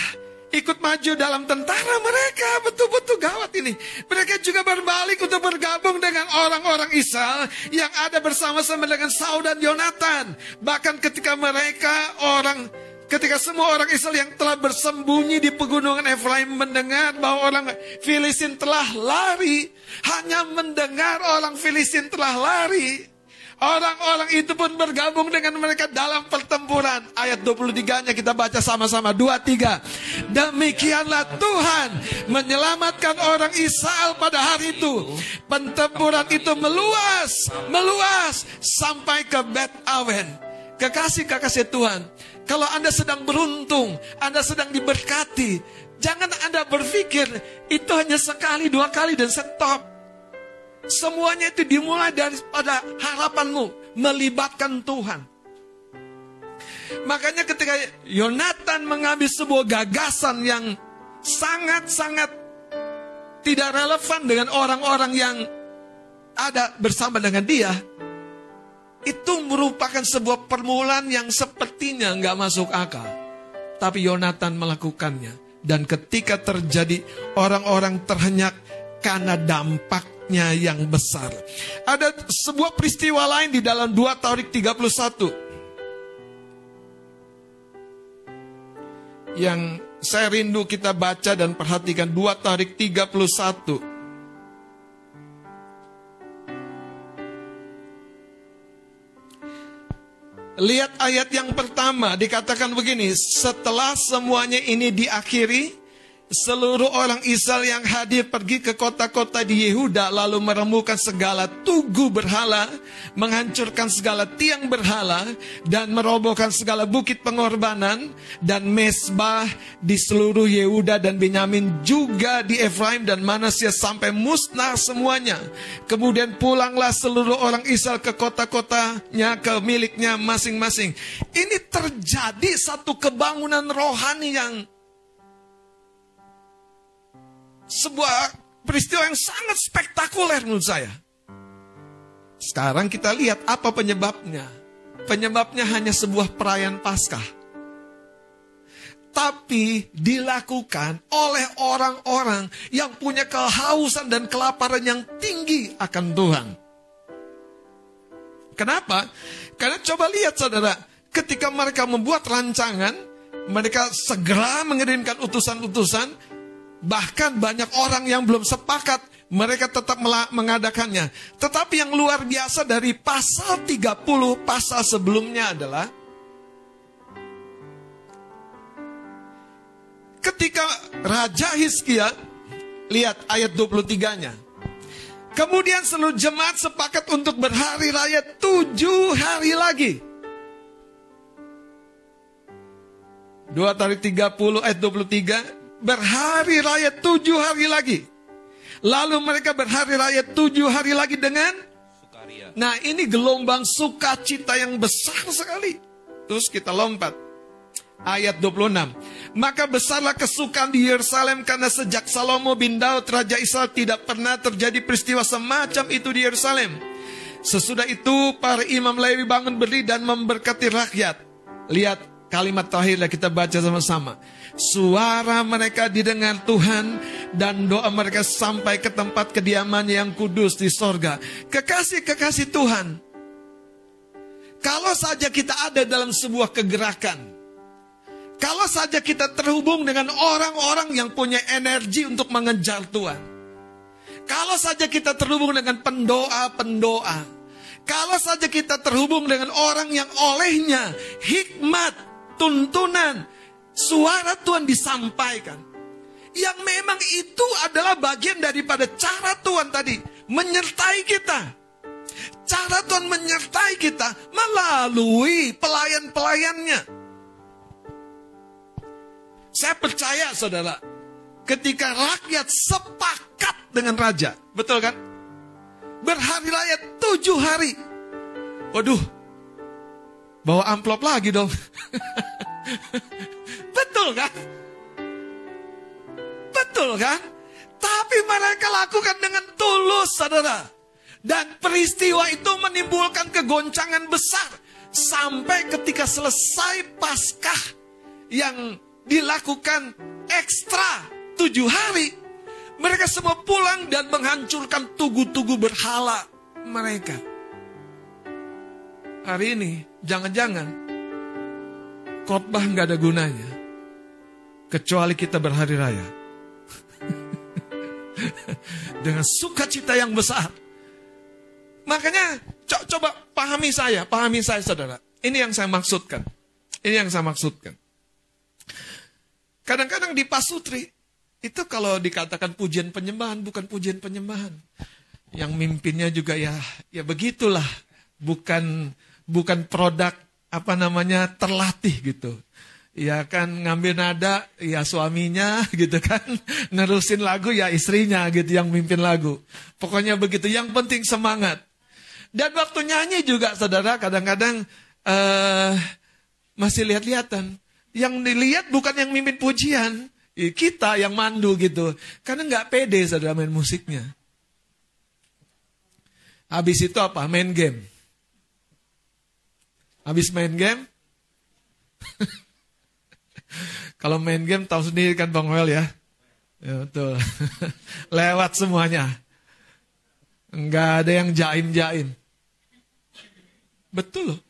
ikut maju dalam tentara mereka betul-betul gawat ini. Mereka juga berbalik untuk bergabung dengan orang-orang Israel yang ada bersama-sama dengan Saul dan Yonatan. Bahkan ketika mereka orang Ketika semua orang Israel yang telah bersembunyi di pegunungan Efraim mendengar bahwa orang Filistin telah lari, hanya mendengar orang Filistin telah lari, Orang-orang itu pun bergabung dengan mereka dalam pertempuran. Ayat 23-nya kita baca sama-sama. Dua, tiga. Demikianlah Tuhan menyelamatkan orang Israel pada hari itu. Pertempuran itu meluas, meluas sampai ke Bet Awen. Kekasih-kekasih Tuhan, kalau Anda sedang beruntung, Anda sedang diberkati, jangan Anda berpikir itu hanya sekali, dua kali dan stop. Semuanya itu dimulai daripada harapanmu melibatkan Tuhan. Makanya ketika Yonatan mengambil sebuah gagasan yang sangat-sangat tidak relevan dengan orang-orang yang ada bersama dengan dia, itu merupakan sebuah permulaan yang sepertinya nggak masuk akal. Tapi Yonatan melakukannya. Dan ketika terjadi orang-orang terhenyak karena dampaknya yang besar. Ada sebuah peristiwa lain di dalam 2 Taurik 31. Yang saya rindu kita baca dan perhatikan 2 Taurik 31. Lihat ayat yang pertama dikatakan begini, setelah semuanya ini diakhiri, seluruh orang Israel yang hadir pergi ke kota-kota di Yehuda lalu meremukan segala tugu berhala, menghancurkan segala tiang berhala dan merobohkan segala bukit pengorbanan dan mesbah di seluruh Yehuda dan Benyamin juga di Efraim dan Manasya sampai musnah semuanya. Kemudian pulanglah seluruh orang Israel ke kota-kotanya ke miliknya masing-masing. Ini terjadi satu kebangunan rohani yang sebuah peristiwa yang sangat spektakuler menurut saya. Sekarang kita lihat apa penyebabnya. Penyebabnya hanya sebuah perayaan Paskah. Tapi dilakukan oleh orang-orang yang punya kehausan dan kelaparan yang tinggi akan Tuhan. Kenapa? Karena coba lihat saudara, ketika mereka membuat rancangan, mereka segera mengirimkan utusan-utusan, Bahkan banyak orang yang belum sepakat mereka tetap mengadakannya. Tetapi yang luar biasa dari pasal 30 pasal sebelumnya adalah ketika Raja Hizkia lihat ayat 23-nya. Kemudian seluruh jemaat sepakat untuk berhari raya tujuh hari lagi. Dua hari 30 ayat 23 berhari raya tujuh hari lagi. Lalu mereka berhari raya tujuh hari lagi dengan Sukaria. Nah ini gelombang sukacita yang besar sekali. Terus kita lompat. Ayat 26. Maka besarlah kesukaan di Yerusalem karena sejak Salomo bin Daud Raja Israel tidak pernah terjadi peristiwa semacam itu di Yerusalem. Sesudah itu para imam Lewi bangun berdiri dan memberkati rakyat. Lihat kalimat terakhir kita baca sama-sama. Suara mereka didengar Tuhan dan doa mereka sampai ke tempat kediaman yang kudus di sorga. Kekasih-kekasih Tuhan, kalau saja kita ada dalam sebuah kegerakan, kalau saja kita terhubung dengan orang-orang yang punya energi untuk mengejar Tuhan, kalau saja kita terhubung dengan pendoa-pendoa, kalau saja kita terhubung dengan orang yang olehnya hikmat, tuntunan, Suara Tuhan disampaikan. Yang memang itu adalah bagian daripada cara Tuhan tadi menyertai kita. Cara Tuhan menyertai kita melalui pelayan-pelayannya. Saya percaya saudara, ketika rakyat sepakat dengan raja, betul kan? Berhari raya tujuh hari. Waduh, bawa amplop lagi dong. Betul kan? Betul kan? Tapi mereka lakukan dengan tulus, saudara. Dan peristiwa itu menimbulkan kegoncangan besar. Sampai ketika selesai Paskah yang dilakukan ekstra tujuh hari. Mereka semua pulang dan menghancurkan tugu-tugu berhala mereka. Hari ini, jangan-jangan khotbah nggak ada gunanya kecuali kita berhari raya. Dengan sukacita yang besar. Makanya co coba pahami saya, pahami saya saudara. Ini yang saya maksudkan. Ini yang saya maksudkan. Kadang-kadang di pasutri, itu kalau dikatakan pujian penyembahan, bukan pujian penyembahan. Yang mimpinnya juga ya, ya begitulah. Bukan bukan produk apa namanya terlatih gitu ya kan ngambil nada ya suaminya gitu kan. Nerusin lagu ya istrinya gitu yang mimpin lagu. Pokoknya begitu. Yang penting semangat. Dan waktu nyanyi juga saudara kadang-kadang uh, masih lihat-lihatan. Yang dilihat bukan yang mimpin pujian. Kita yang mandu gitu. Karena nggak pede saudara main musiknya. Habis itu apa? Main game. Habis main game Kalau main game tahu sendiri kan Bang Well ya. Ya betul. Lewat semuanya. Enggak ada yang jaim-jaim. Betul.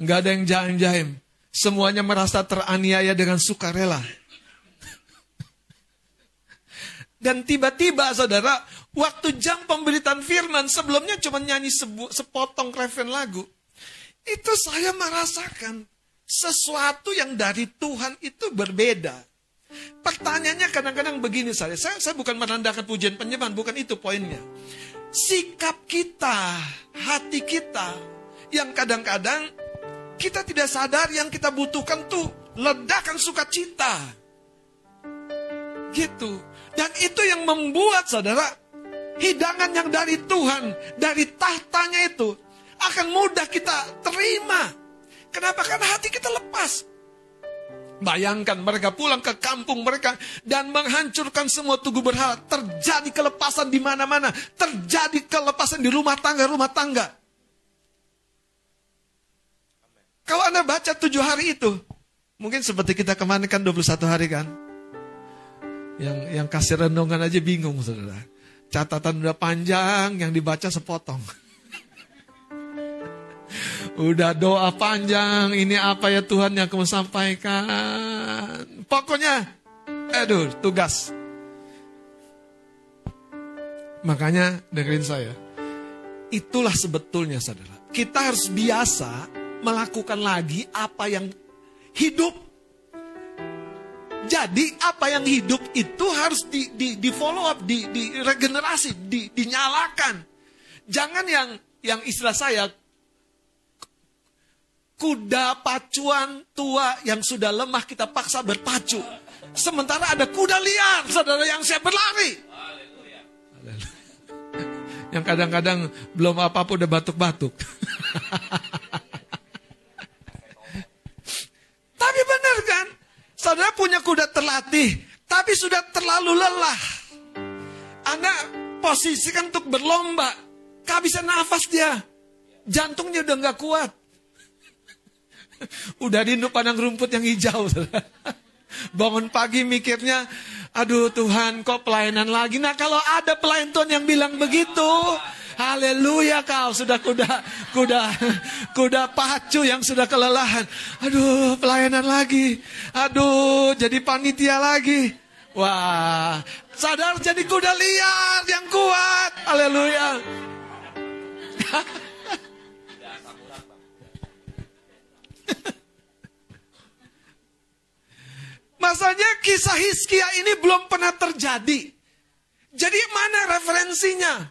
Enggak ada yang jaim-jaim. Semuanya merasa teraniaya dengan sukarela. Dan tiba-tiba saudara, waktu jam pemberitaan firman sebelumnya cuma nyanyi sepotong refren lagu. itu saya merasakan sesuatu yang dari Tuhan itu berbeda. Pertanyaannya kadang-kadang begini saya, saya, saya bukan merendahkan pujian penyembahan, bukan itu poinnya. Sikap kita, hati kita, yang kadang-kadang kita tidak sadar yang kita butuhkan tuh ledakan sukacita. Gitu. Dan itu yang membuat saudara, hidangan yang dari Tuhan, dari tahtanya itu, akan mudah kita terima. Kenapa? Karena hati kita lepas. Bayangkan mereka pulang ke kampung mereka dan menghancurkan semua tugu berhala. Terjadi kelepasan di mana-mana. Terjadi kelepasan di rumah tangga-rumah tangga. Kalau Anda baca tujuh hari itu, mungkin seperti kita kemarin kan 21 hari kan. Yang yang kasih renungan aja bingung saudara. Catatan udah panjang, yang dibaca sepotong. Udah doa panjang, ini apa ya Tuhan yang kamu sampaikan. Pokoknya, aduh, tugas. Makanya dengerin saya. Itulah sebetulnya saudara. Kita harus biasa melakukan lagi apa yang hidup. Jadi apa yang hidup itu harus di, di, di follow up, di, di regenerasi, di, dinyalakan. Jangan yang yang istilah saya kuda pacuan tua yang sudah lemah kita paksa berpacu. Sementara ada kuda liar, saudara yang siap berlari. Yang kadang-kadang belum apa-apa udah batuk-batuk. tapi benar kan? Saudara punya kuda terlatih, tapi sudah terlalu lelah. Anda posisikan untuk berlomba, kehabisan nafas dia. Jantungnya udah nggak kuat. Udah rindu padang rumput yang hijau. Bangun pagi mikirnya, aduh Tuhan kok pelayanan lagi. Nah kalau ada pelayan Tuhan yang bilang begitu, haleluya kau sudah kuda kuda kuda pacu yang sudah kelelahan. Aduh pelayanan lagi, aduh jadi panitia lagi. Wah, sadar jadi kuda liar yang kuat. Haleluya. Masanya kisah Hiskia ini belum pernah terjadi. Jadi mana referensinya?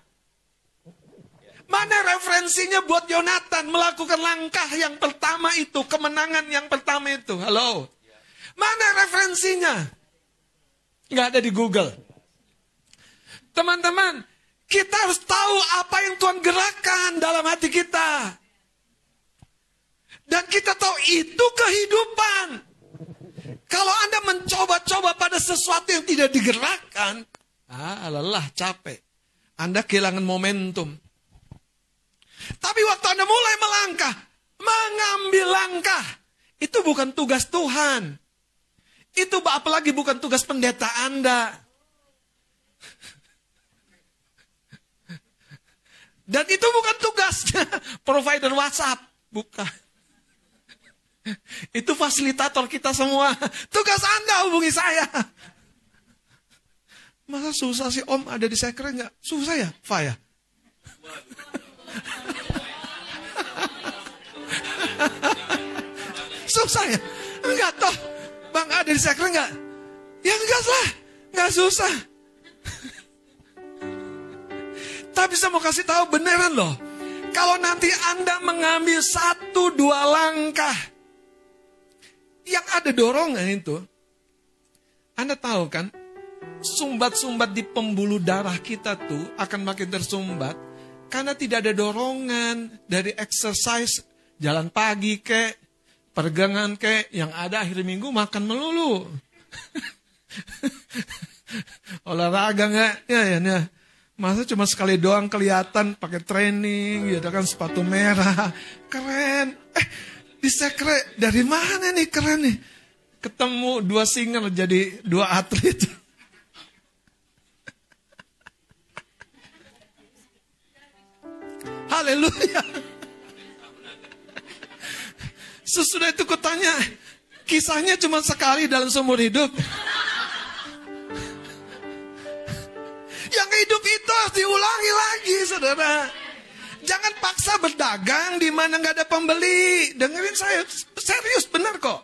Mana referensinya buat Yonatan melakukan langkah yang pertama itu, kemenangan yang pertama itu? Halo? Mana referensinya? Nggak ada di Google. Teman-teman, kita harus tahu apa yang Tuhan gerakan dalam hati kita. Dan kita tahu itu kehidupan. Kalau Anda mencoba-coba pada sesuatu yang tidak digerakkan, ah, lelah, capek. Anda kehilangan momentum. Tapi waktu Anda mulai melangkah, mengambil langkah, itu bukan tugas Tuhan. Itu apalagi bukan tugas pendeta Anda. Dan itu bukan tugasnya provider WhatsApp, bukan. Itu fasilitator kita semua. Tugas Anda hubungi saya. Masa susah sih om ada di sekre nggak? Susah ya, Fa ya? susah ya? Enggak toh. Bang ada di sekre nggak? Ya enggak lah. Enggak susah. Tapi saya mau kasih tahu beneran loh. Kalau nanti Anda mengambil satu dua langkah yang ada dorongan itu, Anda tahu kan, sumbat-sumbat di pembuluh darah kita tuh akan makin tersumbat karena tidak ada dorongan dari exercise jalan pagi ke pergangan ke yang ada akhir minggu makan melulu. Olahraga nggak? Ya, ya, ya. Masa cuma sekali doang kelihatan pakai training, gitu kan sepatu merah, keren. Eh, di sekre dari mana nih keren nih? Ketemu dua single jadi dua atlet. Haleluya. Sesudah itu kutanya, kisahnya cuma sekali dalam seumur hidup. Yang hidup itu harus diulangi lagi, saudara. Jangan paksa berdagang di mana nggak ada pembeli. Dengerin saya, serius benar kok.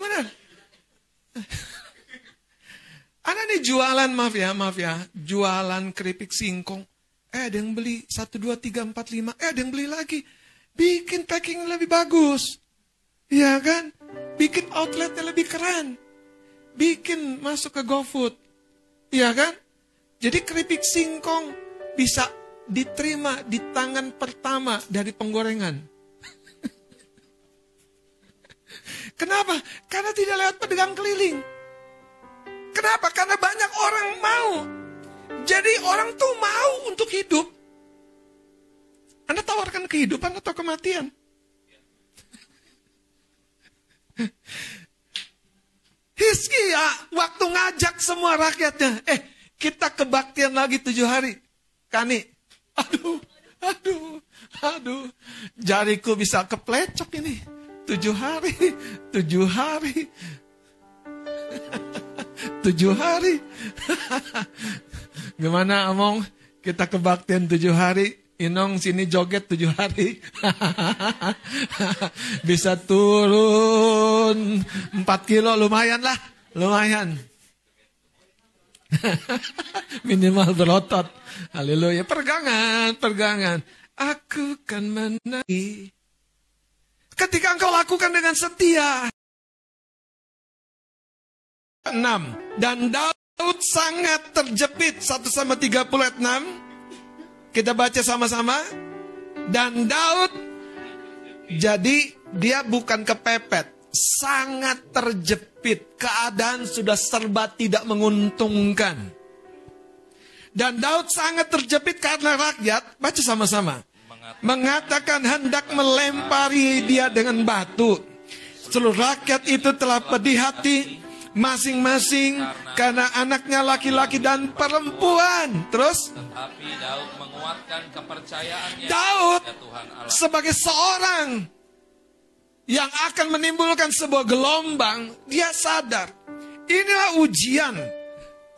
Benar. Ada nih jualan, maaf ya, maaf ya, jualan keripik singkong. Eh ada yang beli, satu, dua, tiga, empat, lima. Eh ada yang beli lagi. Bikin packing lebih bagus. Iya kan? Bikin outletnya lebih keren. Bikin masuk ke GoFood. Iya kan? Jadi keripik singkong bisa diterima di tangan pertama dari penggorengan. Kenapa? Karena tidak lewat pedagang keliling. Kenapa? Karena banyak orang mau. Jadi orang tuh mau untuk hidup. Anda tawarkan kehidupan atau kematian? Hiskia waktu ngajak semua rakyatnya, eh kita kebaktian lagi tujuh hari. Kani, aduh, aduh, aduh, jariku bisa keplecok ini. Tujuh hari, tujuh hari, tujuh hari. Gimana omong? Kita kebaktian tujuh hari, Inong sini joget tujuh hari. Bisa turun empat kilo lumayan lah. Lumayan. Minimal berotot. Haleluya. Pergangan, pergangan. Aku kan menangi. Ketika engkau lakukan dengan setia. 6. Dan Daud sangat terjepit. 1 sama 30 ayat 6. Kita baca sama-sama. Dan Daud jadi dia bukan kepepet, sangat terjepit. Keadaan sudah serba tidak menguntungkan. Dan Daud sangat terjepit karena rakyat, baca sama-sama. Mengatakan hendak melempari dia dengan batu. Seluruh rakyat itu telah pedih hati masing-masing karena anaknya laki-laki dan perempuan. Terus Tetapi Daud menguatkan kepercayaannya Daud kepada Tuhan Allah. sebagai seorang yang akan menimbulkan sebuah gelombang, dia sadar inilah ujian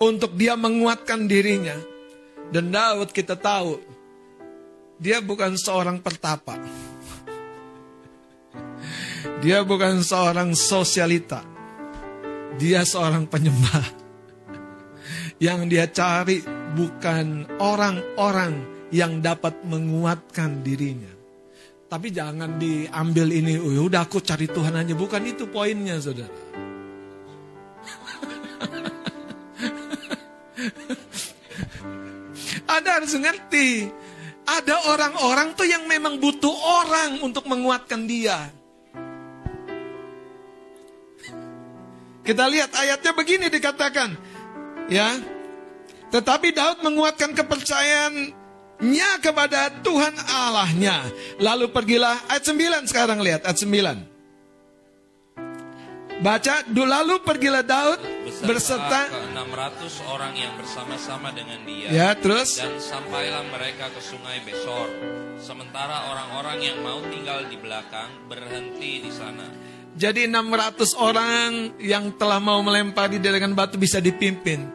untuk dia menguatkan dirinya. Dan Daud kita tahu dia bukan seorang pertapa. Dia bukan seorang sosialita. Dia seorang penyembah. Yang dia cari bukan orang-orang yang dapat menguatkan dirinya. Tapi jangan diambil ini, oh, udah aku cari Tuhan aja. Bukan itu poinnya, saudara. Anda harus ngerti. Ada orang-orang tuh yang memang butuh orang untuk menguatkan dia. Kita lihat ayatnya begini dikatakan. Ya. Tetapi Daud menguatkan kepercayaannya kepada Tuhan Allahnya. Lalu pergilah ayat 9 sekarang lihat ayat 9. Baca, lalu pergilah Daud beserta berserta ke 600 orang yang bersama-sama dengan dia. Ya, terus Dan sampailah mereka ke sungai Besor. Sementara orang-orang yang mau tinggal di belakang berhenti di sana. Jadi 600 orang yang telah mau melempari dengan batu bisa dipimpin.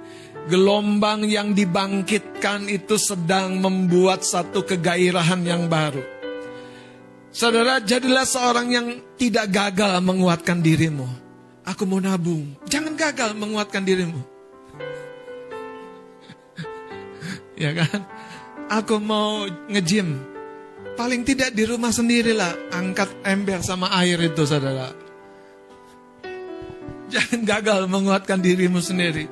Gelombang yang dibangkitkan itu sedang membuat satu kegairahan yang baru. Saudara, jadilah seorang yang tidak gagal menguatkan dirimu. Aku mau nabung. Jangan gagal menguatkan dirimu. ya kan? Aku mau nge-gym. Paling tidak di rumah sendirilah. Angkat ember sama air itu, saudara. Jangan gagal menguatkan dirimu sendiri.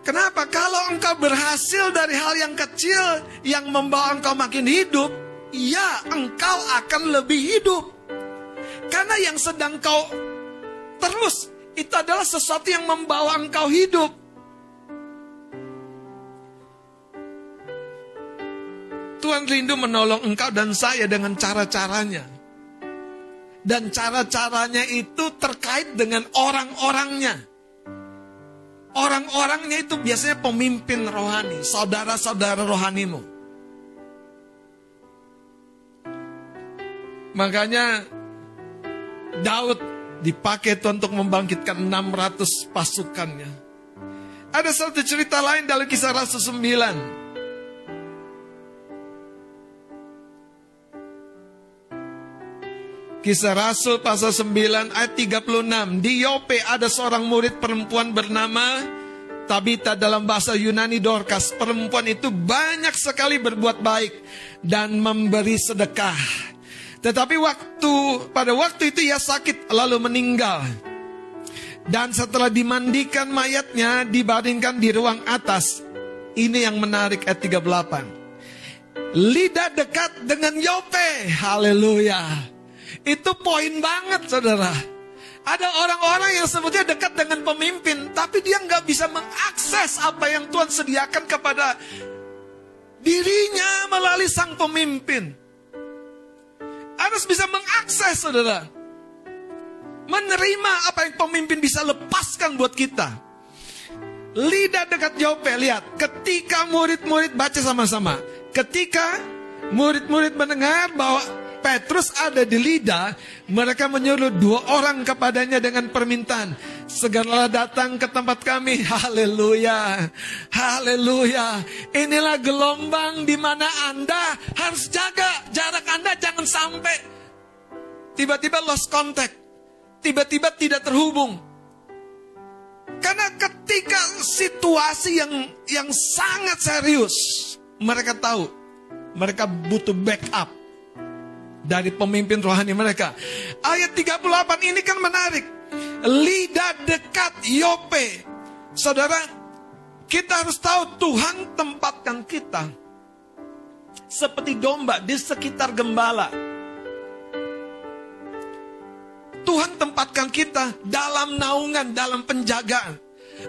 Kenapa? Kalau engkau berhasil dari hal yang kecil yang membawa engkau makin hidup, ya engkau akan lebih hidup. Karena yang sedang kau terus itu adalah sesuatu yang membawa engkau hidup. Tuhan rindu menolong engkau dan saya dengan cara-caranya. Dan cara-caranya itu terkait dengan orang-orangnya. Orang-orangnya itu biasanya pemimpin rohani, saudara-saudara rohanimu. Makanya Daud dipakai Tuhan untuk membangkitkan 600 pasukannya. Ada satu cerita lain dalam kisah Rasul 9. Kisah Rasul pasal 9 ayat 36. Di Yope ada seorang murid perempuan bernama Tabita dalam bahasa Yunani Dorcas. Perempuan itu banyak sekali berbuat baik dan memberi sedekah. Tetapi waktu pada waktu itu ia sakit lalu meninggal. Dan setelah dimandikan mayatnya dibaringkan di ruang atas. Ini yang menarik ayat 38. Lidah dekat dengan Yope. Haleluya. Itu poin banget saudara. Ada orang-orang yang sebetulnya dekat dengan pemimpin, tapi dia nggak bisa mengakses apa yang Tuhan sediakan kepada dirinya melalui sang pemimpin. Harus bisa mengakses saudara. Menerima apa yang pemimpin bisa lepaskan buat kita. Lidah dekat Yope, lihat. Ketika murid-murid baca sama-sama. Ketika murid-murid mendengar bahwa Petrus ada di Lida, mereka menyuruh dua orang kepadanya dengan permintaan. Segeralah datang ke tempat kami. Haleluya. Haleluya. Inilah gelombang di mana Anda harus jaga jarak Anda jangan sampai tiba-tiba lost contact. Tiba-tiba tidak terhubung. Karena ketika situasi yang yang sangat serius, mereka tahu mereka butuh backup dari pemimpin rohani mereka. Ayat 38 ini kan menarik. Lidah dekat Yope. Saudara, kita harus tahu Tuhan tempatkan kita seperti domba di sekitar gembala. Tuhan tempatkan kita dalam naungan, dalam penjagaan.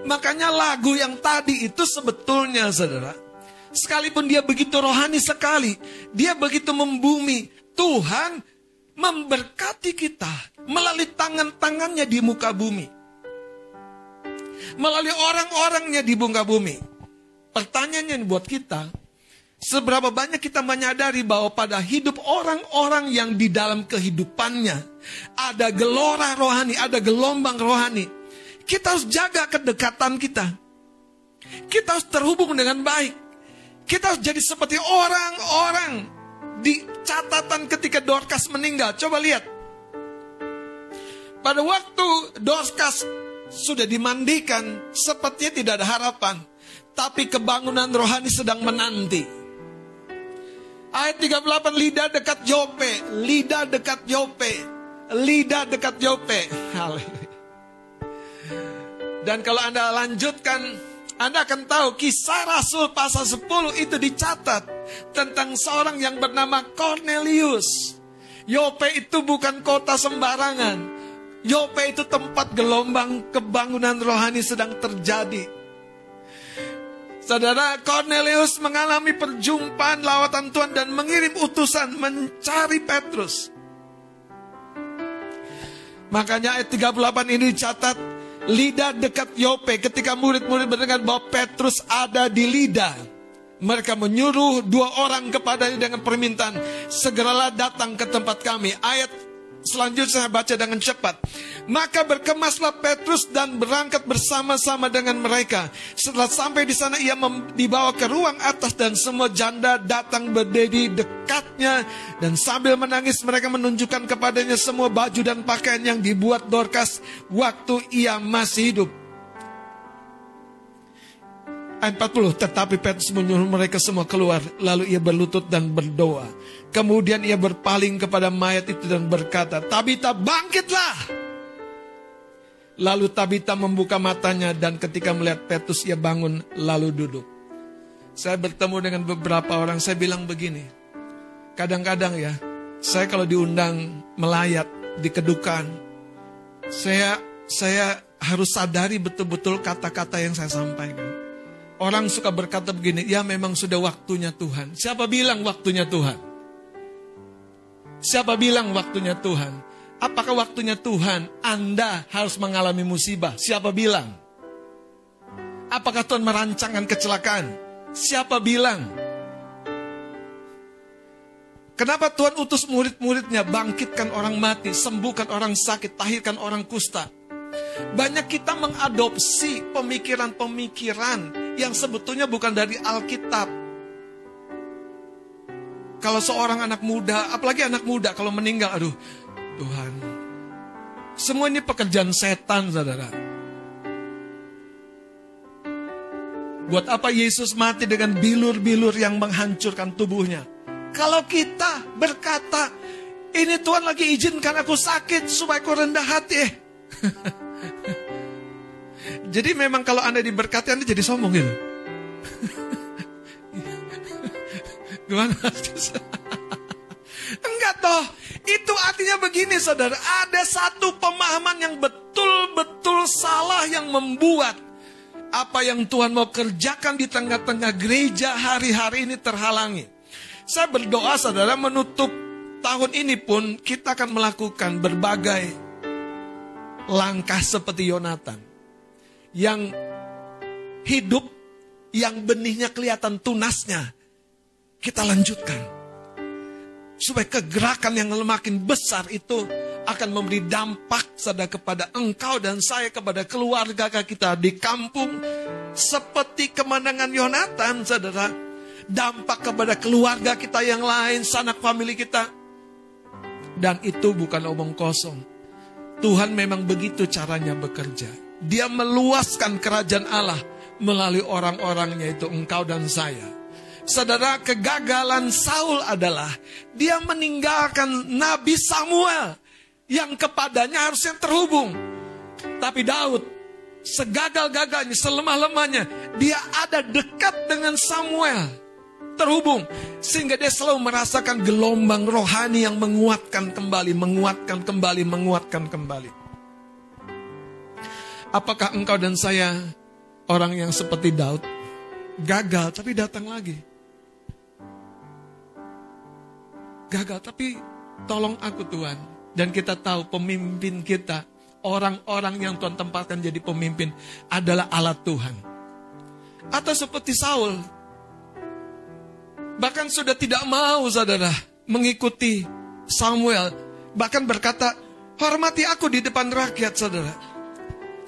Makanya lagu yang tadi itu sebetulnya saudara. Sekalipun dia begitu rohani sekali. Dia begitu membumi. Tuhan memberkati kita melalui tangan-tangannya di muka bumi. Melalui orang-orangnya di muka bumi. Pertanyaannya buat kita, seberapa banyak kita menyadari bahwa pada hidup orang-orang yang di dalam kehidupannya ada gelora rohani, ada gelombang rohani. Kita harus jaga kedekatan kita. Kita harus terhubung dengan baik. Kita harus jadi seperti orang-orang di catatan ketika Dorcas meninggal. Coba lihat. Pada waktu Dorcas sudah dimandikan, sepertinya tidak ada harapan. Tapi kebangunan rohani sedang menanti. Ayat 38, lidah dekat Yope. Lidah dekat Yope. Lidah dekat Yope. Dan kalau Anda lanjutkan anda akan tahu kisah Rasul pasal 10 itu dicatat tentang seorang yang bernama Cornelius. Yope itu bukan kota sembarangan. Yope itu tempat gelombang kebangunan rohani sedang terjadi. Saudara Cornelius mengalami perjumpaan lawatan Tuhan dan mengirim utusan mencari Petrus. Makanya ayat 38 ini dicatat Lidah dekat Yope ketika murid-murid mendengar bahwa Petrus ada di Lidah. Mereka menyuruh dua orang kepadanya dengan permintaan, segeralah datang ke tempat kami. Ayat selanjutnya saya baca dengan cepat. Maka berkemaslah Petrus dan berangkat bersama-sama dengan mereka. Setelah sampai di sana ia dibawa ke ruang atas dan semua janda datang berdiri dekatnya dan sambil menangis mereka menunjukkan kepadanya semua baju dan pakaian yang dibuat Dorcas waktu ia masih hidup. Ayat 40, tetapi Petrus menyuruh mereka semua keluar, lalu ia berlutut dan berdoa. Kemudian ia berpaling kepada mayat itu dan berkata, Tabita bangkitlah! Lalu Tabita membuka matanya dan ketika melihat Petrus ia bangun lalu duduk. Saya bertemu dengan beberapa orang, saya bilang begini. Kadang-kadang ya, saya kalau diundang melayat di kedukan, saya saya harus sadari betul-betul kata-kata yang saya sampaikan. Orang suka berkata begini, ya memang sudah waktunya Tuhan. Siapa bilang waktunya Tuhan? Siapa bilang waktunya Tuhan? Apakah waktunya Tuhan Anda harus mengalami musibah? Siapa bilang? Apakah Tuhan merancangkan kecelakaan? Siapa bilang? Kenapa Tuhan utus murid-muridnya bangkitkan orang mati, sembuhkan orang sakit, tahirkan orang kusta? Banyak kita mengadopsi pemikiran-pemikiran yang sebetulnya bukan dari Alkitab. Kalau seorang anak muda, apalagi anak muda kalau meninggal, aduh, Tuhan. Semua ini pekerjaan setan, saudara. Buat apa Yesus mati dengan bilur-bilur yang menghancurkan tubuhnya? Kalau kita berkata, ini Tuhan lagi izinkan aku sakit supaya aku rendah hati. jadi memang kalau Anda diberkati, Anda jadi sombong gitu. Gimana? Enggak toh. Itu artinya begini saudara. Ada satu pemahaman yang betul-betul salah yang membuat apa yang Tuhan mau kerjakan di tengah-tengah gereja hari-hari ini terhalangi. Saya berdoa saudara menutup tahun ini pun kita akan melakukan berbagai langkah seperti Yonatan. Yang hidup, yang benihnya kelihatan tunasnya, kita lanjutkan. Supaya kegerakan yang makin besar itu akan memberi dampak sada kepada engkau dan saya kepada keluarga kita di kampung. Seperti kemenangan Yonatan saudara. Dampak kepada keluarga kita yang lain sanak famili kita. Dan itu bukan omong kosong Tuhan memang begitu caranya bekerja dia meluaskan kerajaan Allah melalui orang-orangnya itu engkau dan saya Saudara, kegagalan Saul adalah dia meninggalkan Nabi Samuel yang kepadanya harusnya terhubung. Tapi Daud, segagal-gagalnya, selemah-lemahnya, dia ada dekat dengan Samuel. Terhubung. Sehingga dia selalu merasakan gelombang rohani yang menguatkan kembali, menguatkan kembali, menguatkan kembali. Apakah engkau dan saya orang yang seperti Daud? Gagal tapi datang lagi. gagal, tapi tolong aku Tuhan. Dan kita tahu pemimpin kita, orang-orang yang Tuhan tempatkan jadi pemimpin adalah alat Tuhan. Atau seperti Saul, bahkan sudah tidak mau saudara mengikuti Samuel. Bahkan berkata, hormati aku di depan rakyat saudara.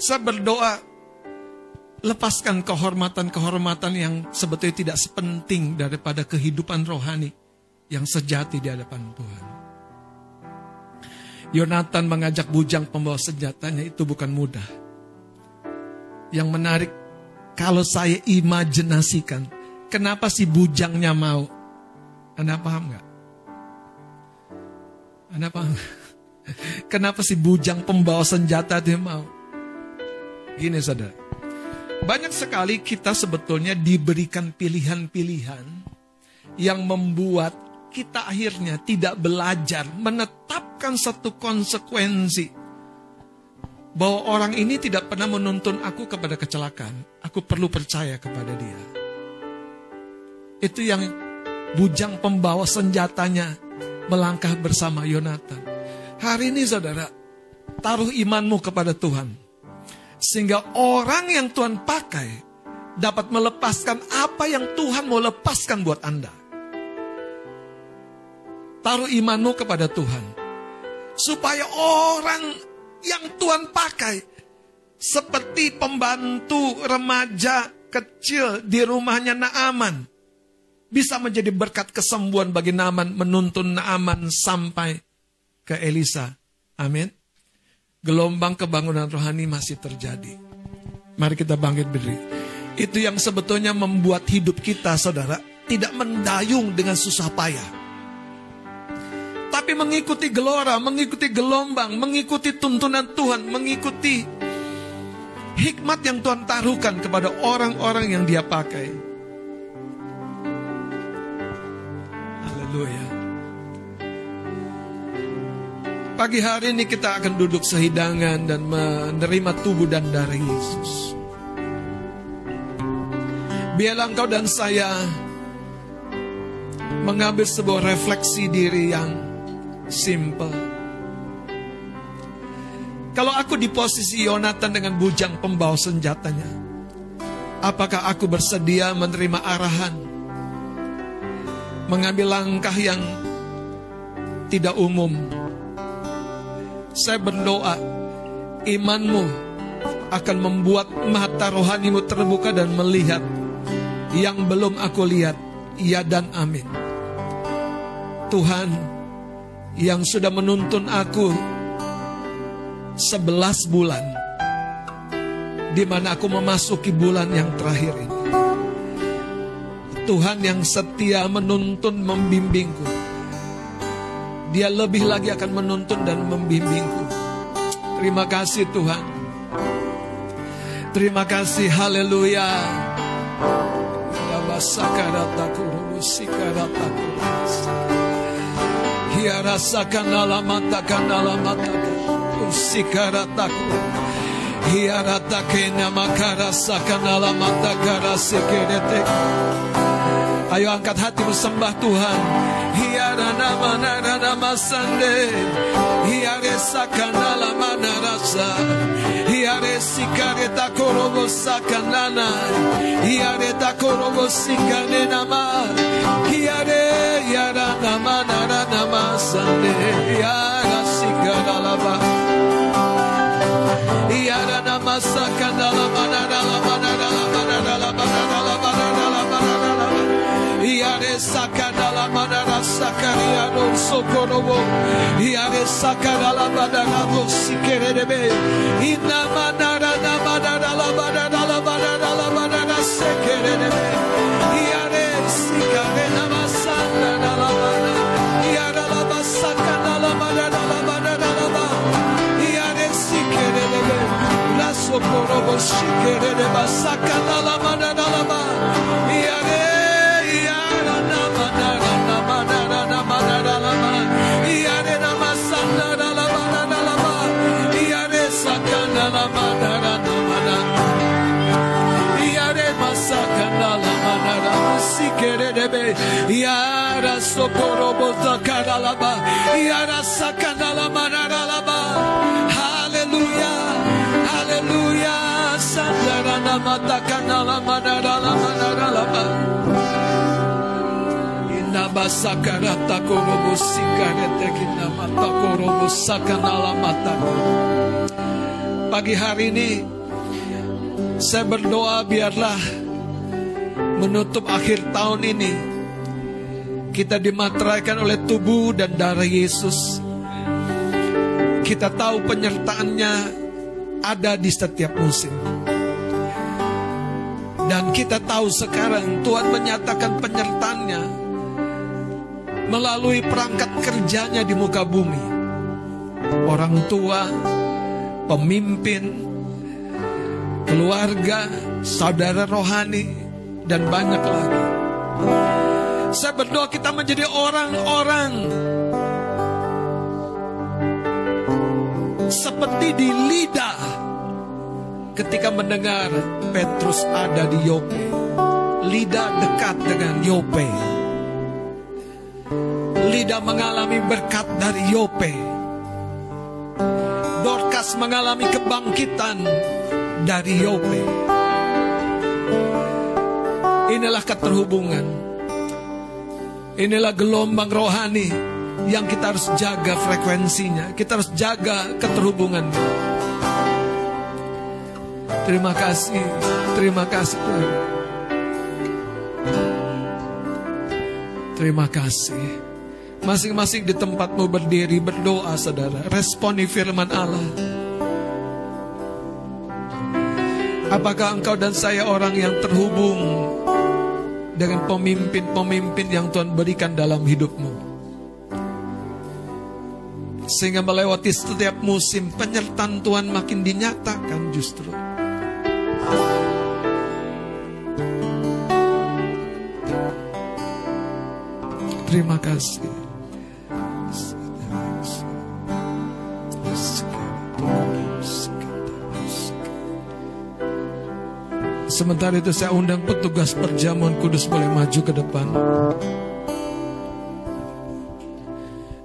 Saya berdoa, lepaskan kehormatan-kehormatan yang sebetulnya tidak sepenting daripada kehidupan rohani yang sejati di hadapan Tuhan. Yonatan mengajak bujang pembawa senjatanya itu bukan mudah. Yang menarik, kalau saya imajinasikan, kenapa si bujangnya mau? Anda paham nggak? Anda paham? Kenapa si bujang pembawa senjata dia mau? Gini saudara, banyak sekali kita sebetulnya diberikan pilihan-pilihan yang membuat kita akhirnya tidak belajar menetapkan satu konsekuensi bahwa orang ini tidak pernah menuntun aku kepada kecelakaan. Aku perlu percaya kepada dia. Itu yang bujang pembawa senjatanya melangkah bersama Yonatan. Hari ini saudara, taruh imanmu kepada Tuhan. Sehingga orang yang Tuhan pakai dapat melepaskan apa yang Tuhan mau lepaskan buat Anda. Taruh imanmu kepada Tuhan. Supaya orang yang Tuhan pakai. Seperti pembantu remaja kecil di rumahnya Naaman. Bisa menjadi berkat kesembuhan bagi Naaman menuntun Naaman sampai ke Elisa. Amin. Gelombang kebangunan rohani masih terjadi. Mari kita bangkit berdiri. Itu yang sebetulnya membuat hidup kita, saudara, tidak mendayung dengan susah payah tapi mengikuti gelora, mengikuti gelombang, mengikuti tuntunan Tuhan, mengikuti hikmat yang Tuhan taruhkan kepada orang-orang yang dia pakai. Haleluya. Pagi hari ini kita akan duduk sehidangan dan menerima tubuh dan darah Yesus. Biarlah engkau dan saya mengambil sebuah refleksi diri yang simple. Kalau aku di posisi Yonatan dengan bujang pembawa senjatanya, apakah aku bersedia menerima arahan? Mengambil langkah yang tidak umum. Saya berdoa, imanmu akan membuat mata rohanimu terbuka dan melihat yang belum aku lihat. Ya dan amin. Tuhan, yang sudah menuntun aku 11 bulan di mana aku memasuki bulan yang terakhir ini. Tuhan yang setia menuntun membimbingku. Dia lebih lagi akan menuntun dan membimbingku. Terima kasih Tuhan. Terima kasih haleluya. Ya rubusikarataku. Ya rasakan alamatakan alamatakan. Usikarataku. Hiaratakena makarasakan alamatakan sekerete. Ayo angkat hati sembah Tuhan. Hiara nama nara nama sande. Hiare sakana lama narasa. Hiare sikare takorobo sakanana. Hiare takorobo sikane nama. Hiare yara nama nara nama sande. Hiara sikana lama. Hiara nama sakana lama nara lama nara Iare sakadala manara sakaria no sokorobo. Iare sakadala manara bo sikerebe. Ina manara na manara la manara la manara la manara sekerebe. Iare sikare na masanda na la manara. Iare la basakana la manara la manara la ba. Iare sikerebe. La sokorobo sikerebe basakana la manara Yara sokorobo zakaralaba Yara sakanala manaralaba Hallelujah Hallelujah. Sandarana matakanala manarala manaralaba Nabasakarata korobo sikarete kinamata korobo sakanala mata. Pagi hari ini saya berdoa biarlah menutup akhir tahun ini kita dimateraikan oleh tubuh dan darah Yesus. Kita tahu penyertaannya ada di setiap musim. Dan kita tahu sekarang Tuhan menyatakan penyertaannya melalui perangkat kerjanya di muka bumi. Orang tua, pemimpin, keluarga, saudara rohani, dan banyak lagi. Saya berdoa kita menjadi orang-orang seperti di lidah ketika mendengar Petrus ada di Yope. Lidah dekat dengan Yope. Lidah mengalami berkat dari Yope. Dorcas mengalami kebangkitan dari Yope. Inilah keterhubungan. Inilah gelombang rohani yang kita harus jaga frekuensinya. Kita harus jaga keterhubungan. Terima kasih, terima kasih Tuhan. Terima kasih. Masing-masing di tempatmu berdiri berdoa saudara. Responi firman Allah. Apakah engkau dan saya orang yang terhubung dengan pemimpin-pemimpin yang Tuhan berikan dalam hidupmu? Sehingga melewati setiap musim penyertaan Tuhan makin dinyatakan justru. Terima kasih. Sementara itu saya undang petugas perjamuan kudus boleh maju ke depan.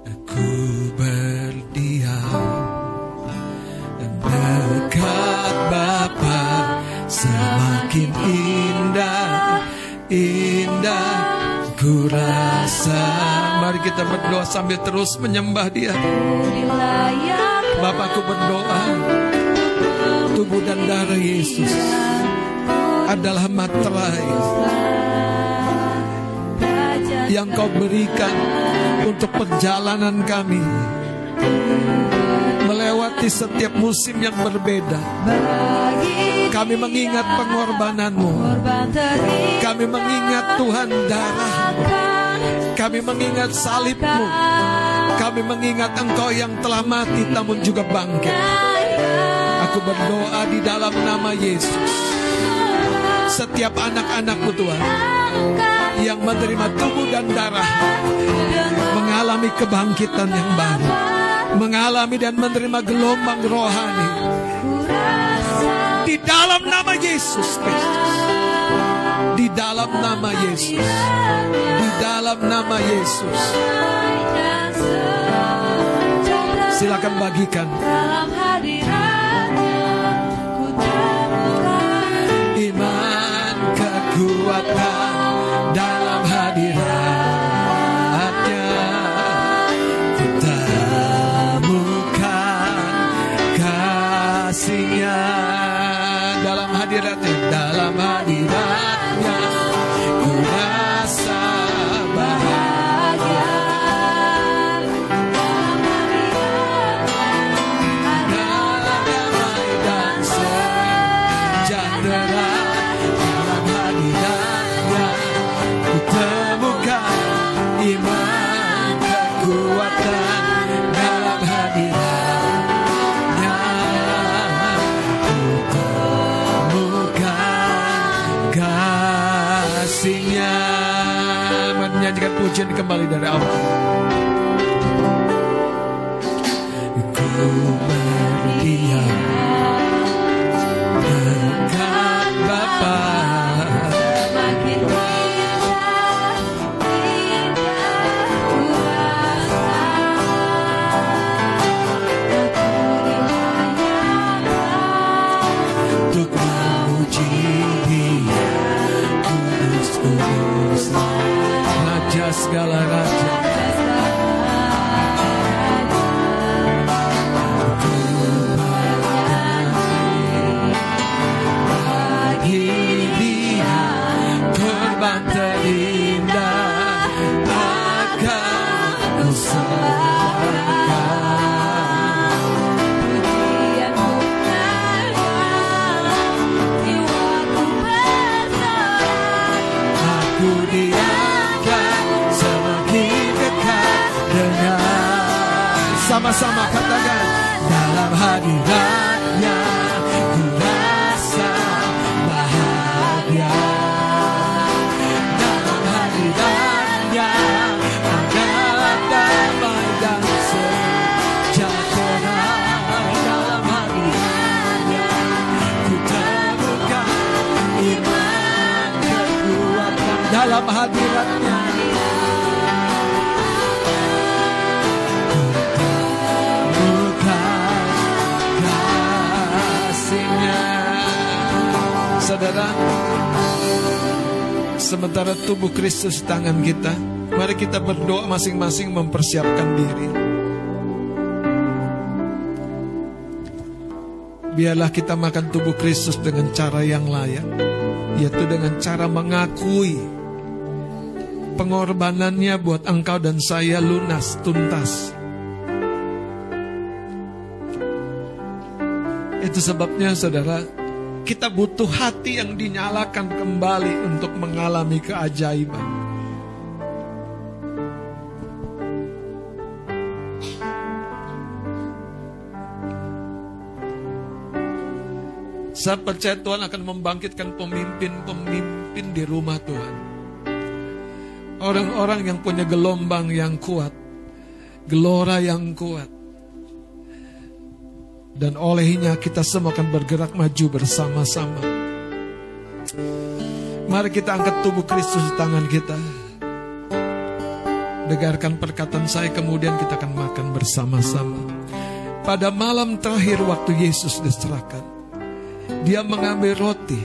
Aku berdiam dekat Bapa semakin indah, indah ku. Mari kita berdoa sambil terus menyembah Dia. Bapakku berdoa, tubuh dan darah Yesus adalah materai yang kau berikan untuk perjalanan kami melewati setiap musim yang berbeda. Kami mengingat pengorbananmu. Kami mengingat Tuhan darah. Kami mengingat salibmu. Kami mengingat Engkau yang telah mati namun juga bangkit. Aku berdoa di dalam nama Yesus. Setiap anak-anakmu Tuhan yang menerima tubuh dan darah mengalami kebangkitan yang baru. Mengalami dan menerima gelombang rohani. Di dalam nama Yesus Kristus. Di dalam nama Yesus. Di dalam nama Yesus. Silakan bagikan. Iman kekuatan dalam pujian kembali dari awal Hadiratnya Ku rasa bahagia. Dalam hadiratnya damai dan sejahtera. Dalam iman dalam saudara sementara tubuh Kristus di tangan kita mari kita berdoa masing-masing mempersiapkan diri biarlah kita makan tubuh Kristus dengan cara yang layak yaitu dengan cara mengakui pengorbanannya buat engkau dan saya lunas tuntas. Itu sebabnya saudara, kita butuh hati yang dinyalakan kembali untuk mengalami keajaiban. Saya percaya Tuhan akan membangkitkan pemimpin-pemimpin di rumah Tuhan. Orang-orang yang punya gelombang yang kuat, gelora yang kuat. Dan olehnya kita semua akan bergerak maju bersama-sama. Mari kita angkat tubuh Kristus di tangan kita. Dengarkan perkataan saya kemudian kita akan makan bersama-sama. Pada malam terakhir waktu Yesus diserahkan. Dia mengambil roti,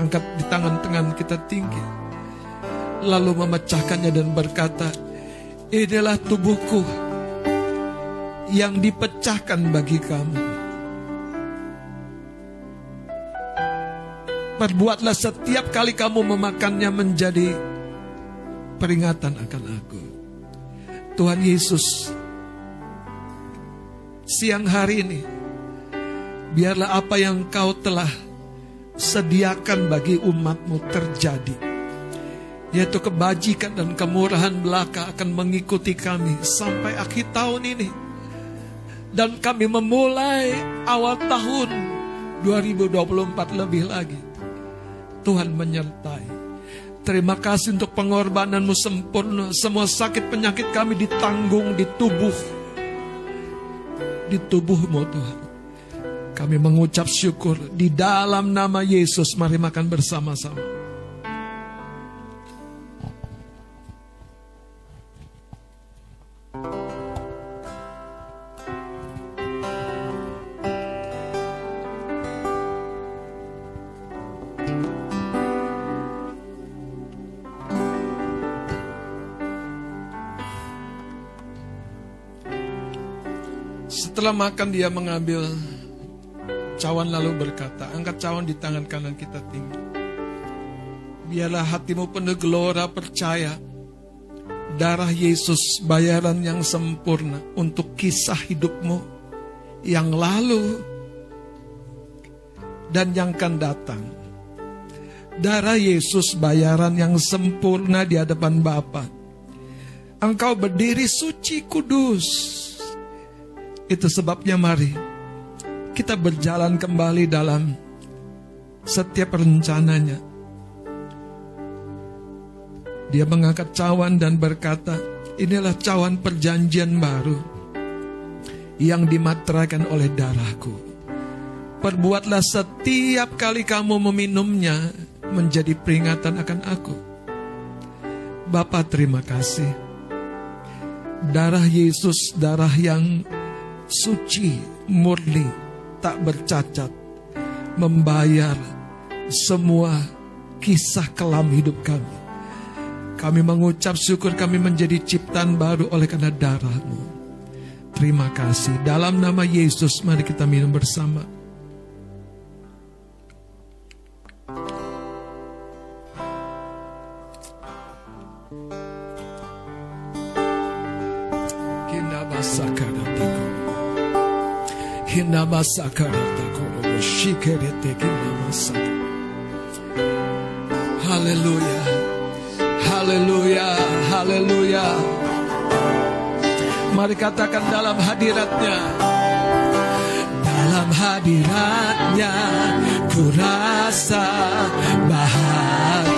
angkat di tangan tangan kita tinggi. Lalu memecahkannya dan berkata, Inilah tubuhku yang dipecahkan bagi kamu. Perbuatlah setiap kali kamu memakannya menjadi peringatan akan aku. Tuhan Yesus, siang hari ini, biarlah apa yang kau telah sediakan bagi umatmu terjadi. Yaitu kebajikan dan kemurahan belaka akan mengikuti kami sampai akhir tahun ini. Dan kami memulai awal tahun 2024 lebih lagi. Tuhan menyertai. Terima kasih untuk pengorbananmu sempurna. Semua sakit penyakit kami ditanggung di tubuh. Di tubuhmu Tuhan. Kami mengucap syukur di dalam nama Yesus. Mari makan bersama-sama. Setelah makan dia mengambil cawan lalu berkata, angkat cawan di tangan kanan kita tinggi. Biarlah hatimu penuh gelora percaya darah Yesus bayaran yang sempurna untuk kisah hidupmu yang lalu dan yang akan datang. Darah Yesus bayaran yang sempurna di hadapan Bapa. Engkau berdiri suci kudus itu sebabnya mari kita berjalan kembali dalam setiap rencananya. Dia mengangkat cawan dan berkata, inilah cawan perjanjian baru yang dimateraikan oleh darahku. Perbuatlah setiap kali kamu meminumnya menjadi peringatan akan aku. Bapak terima kasih. Darah Yesus, darah yang suci, murni, tak bercacat, membayar semua kisah kelam hidup kami. Kami mengucap syukur kami menjadi ciptaan baru oleh karena darahmu. Terima kasih. Dalam nama Yesus mari kita minum bersama. Haleluya. Haleluya. Haleluya. Mari katakan dalam hadiratnya. Dalam hadiratnya ku rasa bahagia.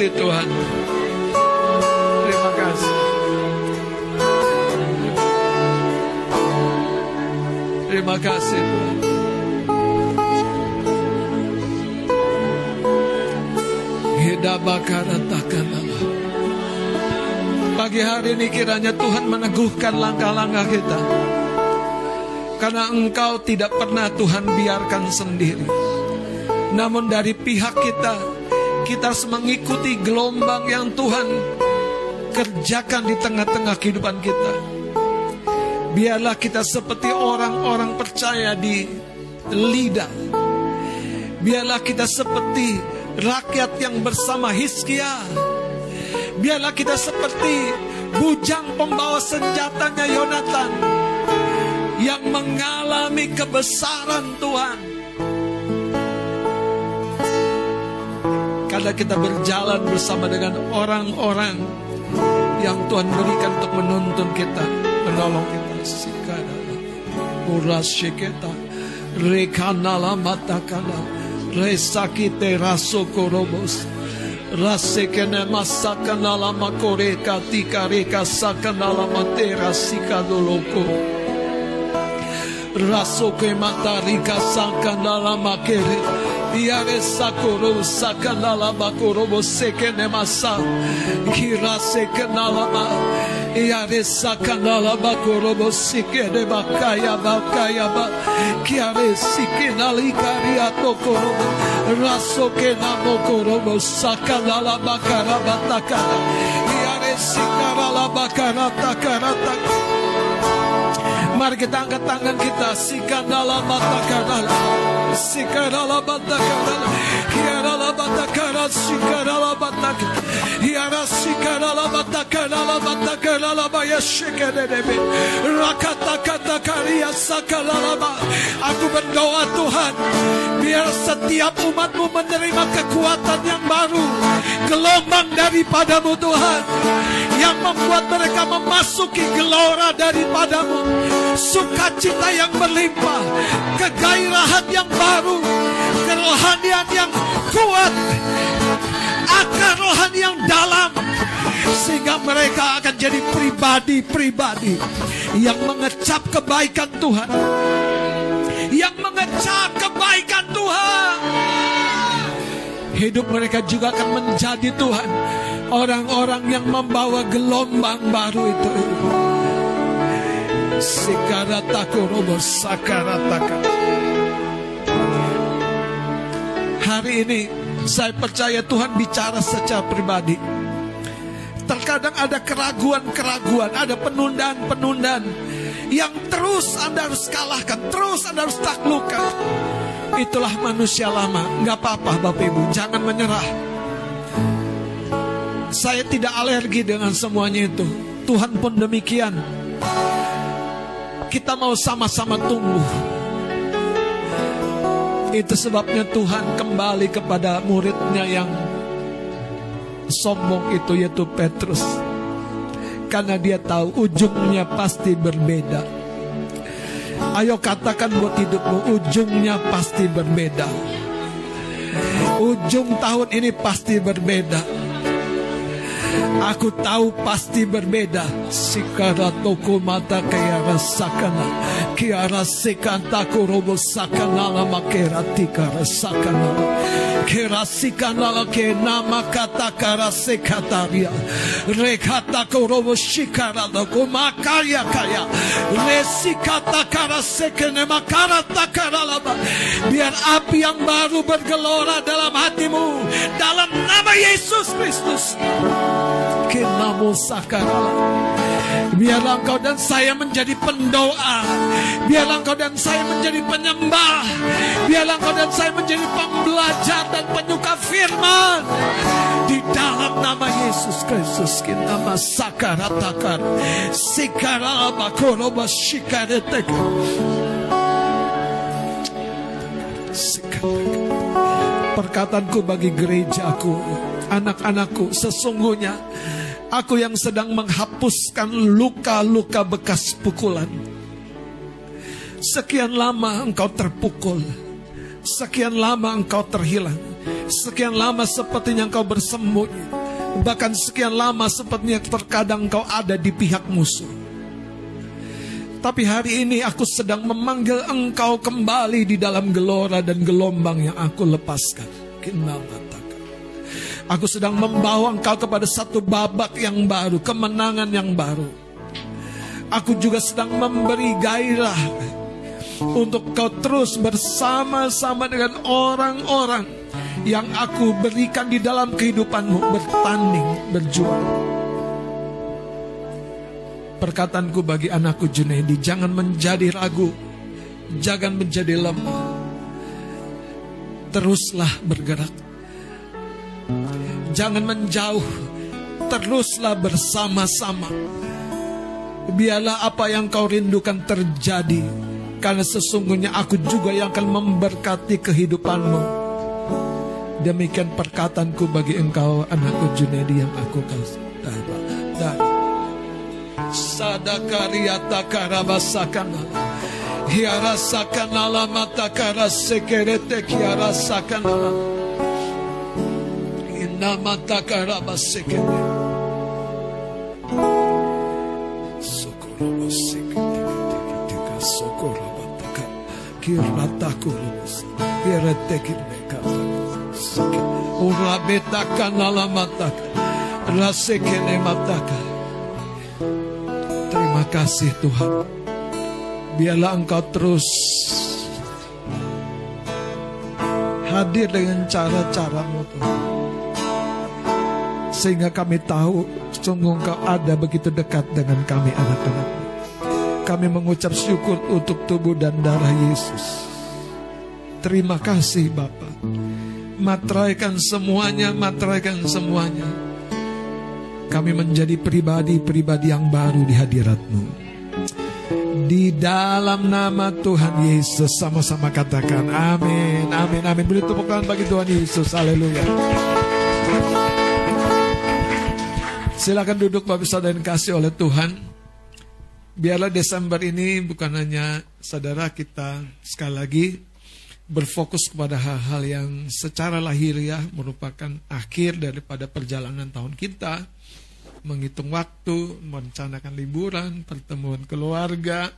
kasih Tuhan. Terima kasih. Terima kasih Tuhan. Pagi hari ini kiranya Tuhan meneguhkan langkah-langkah kita. Karena engkau tidak pernah Tuhan biarkan sendiri. Namun dari pihak kita, kita harus mengikuti gelombang yang Tuhan kerjakan di tengah-tengah kehidupan kita. Biarlah kita seperti orang-orang percaya di lidah. Biarlah kita seperti rakyat yang bersama Hizkia. Biarlah kita seperti bujang pembawa senjatanya Yonatan yang mengalami kebesaran Tuhan. Karena kita berjalan bersama dengan orang-orang yang Tuhan berikan untuk menuntun kita, menolong kita. Sikana, uras shiketa, rekanala matakala, resakite rasokorobos. Rasekene masakanala makoreka tika reka sakanala matera sikadoloko. raso que mata rica sancanala makere yare sakoro sakanala makoro seke nemasa kira sekanala ma yare sakanala makoro seke de bakaya bakaya ba kiare sikenali karia tokoro raso que namokoro sakanala bakara batakara yare sikanala bakara takara takara Mari kita angkat tangan kita Sikandala mata kanala Sikandala mata kanala Kiara la batakara sikara la bataka. Yara sikara la batakara la batakara la baya shikere debe. Rakata kata karia sakara la ba. Aku berdoa Tuhan, biar setiap umatmu menerima kekuatan yang baru. Gelombang daripadamu Tuhan. Yang membuat mereka memasuki gelora daripadamu. Sukacita yang berlimpah. Kegairahan yang baru. Kerohanian yang kuat. Akar rohani yang dalam. Sehingga mereka akan jadi pribadi-pribadi yang mengecap kebaikan Tuhan. Yang mengecap kebaikan. Hidup mereka juga akan menjadi Tuhan. Orang-orang yang membawa gelombang baru itu. Sikaratako robo sakarataka. Hari ini saya percaya Tuhan bicara secara pribadi. Terkadang ada keraguan-keraguan, ada penundaan-penundaan yang terus Anda harus kalahkan, terus Anda harus taklukkan. Itulah manusia lama, nggak apa-apa Bapak Ibu, jangan menyerah. Saya tidak alergi dengan semuanya itu. Tuhan pun demikian. Kita mau sama-sama tumbuh. Itu sebabnya Tuhan kembali kepada muridnya yang sombong itu yaitu Petrus. Karena dia tahu ujungnya pasti berbeda. Ayo katakan buat hidupmu ujungnya pasti berbeda. Ujung tahun ini pasti berbeda. Aku tahu pasti berbeda. Sikara toko mata kaya rasakana. Kiara sekanta kurobo sakana lama kera tika rasakana. Kera sikana la ke nama kata kara sekataria. Rekata kurobo shikara loko makaya kaya. Resikata kara sekene makara takara lama. Biar api yang baru bergelora dalam hatimu. Dalam nama Yesus Kristus. Kinamo sakara. Biarlah engkau dan saya menjadi pendoa. Biarlah engkau dan saya menjadi penyembah. Biarlah engkau dan saya menjadi pembelajar dan penyuka firman. Di dalam nama Yesus Kristus kita masakaratakar. Sikara bakoroba shikaretek. Perkataanku bagi gerejaku, anak-anakku, sesungguhnya Aku yang sedang menghapuskan luka-luka bekas pukulan. Sekian lama engkau terpukul. Sekian lama engkau terhilang. Sekian lama sepertinya engkau bersembunyi. Bahkan sekian lama sepertinya terkadang engkau ada di pihak musuh. Tapi hari ini aku sedang memanggil engkau kembali di dalam gelora dan gelombang yang aku lepaskan. Kinamata. Aku sedang membawa engkau kepada satu babak yang baru, kemenangan yang baru. Aku juga sedang memberi gairah untuk kau terus bersama-sama dengan orang-orang yang aku berikan di dalam kehidupanmu bertanding, berjuang. Perkataanku bagi anakku Junaidi, jangan menjadi ragu, jangan menjadi lemah. Teruslah bergerak Jangan menjauh, teruslah bersama-sama. Biarlah apa yang kau rindukan terjadi, karena sesungguhnya aku juga yang akan memberkati kehidupanmu. Demikian perkataanku bagi engkau anakku Junedi yang aku kasih. Dan sadakariata karabasakana. Hiara sakana mata karasekerete Terima kasih Tuhan. Biarlah Engkau terus hadir dengan cara-caramu Tuhan. Sehingga kami tahu sungguh engkau ada begitu dekat dengan kami anak-anak. Kami mengucap syukur untuk tubuh dan darah Yesus. Terima kasih Bapa. matraikan semuanya, matraikan semuanya. Kami menjadi pribadi-pribadi yang baru di hadiratmu. Di dalam nama Tuhan Yesus sama-sama katakan amin, amin, amin. Beri tepuk tangan bagi Tuhan Yesus, haleluya. Silakan duduk Bapak Saudara yang kasih oleh Tuhan. Biarlah Desember ini bukan hanya saudara kita sekali lagi berfokus kepada hal-hal yang secara lahiriah merupakan akhir daripada perjalanan tahun kita, menghitung waktu, merencanakan liburan, pertemuan keluarga,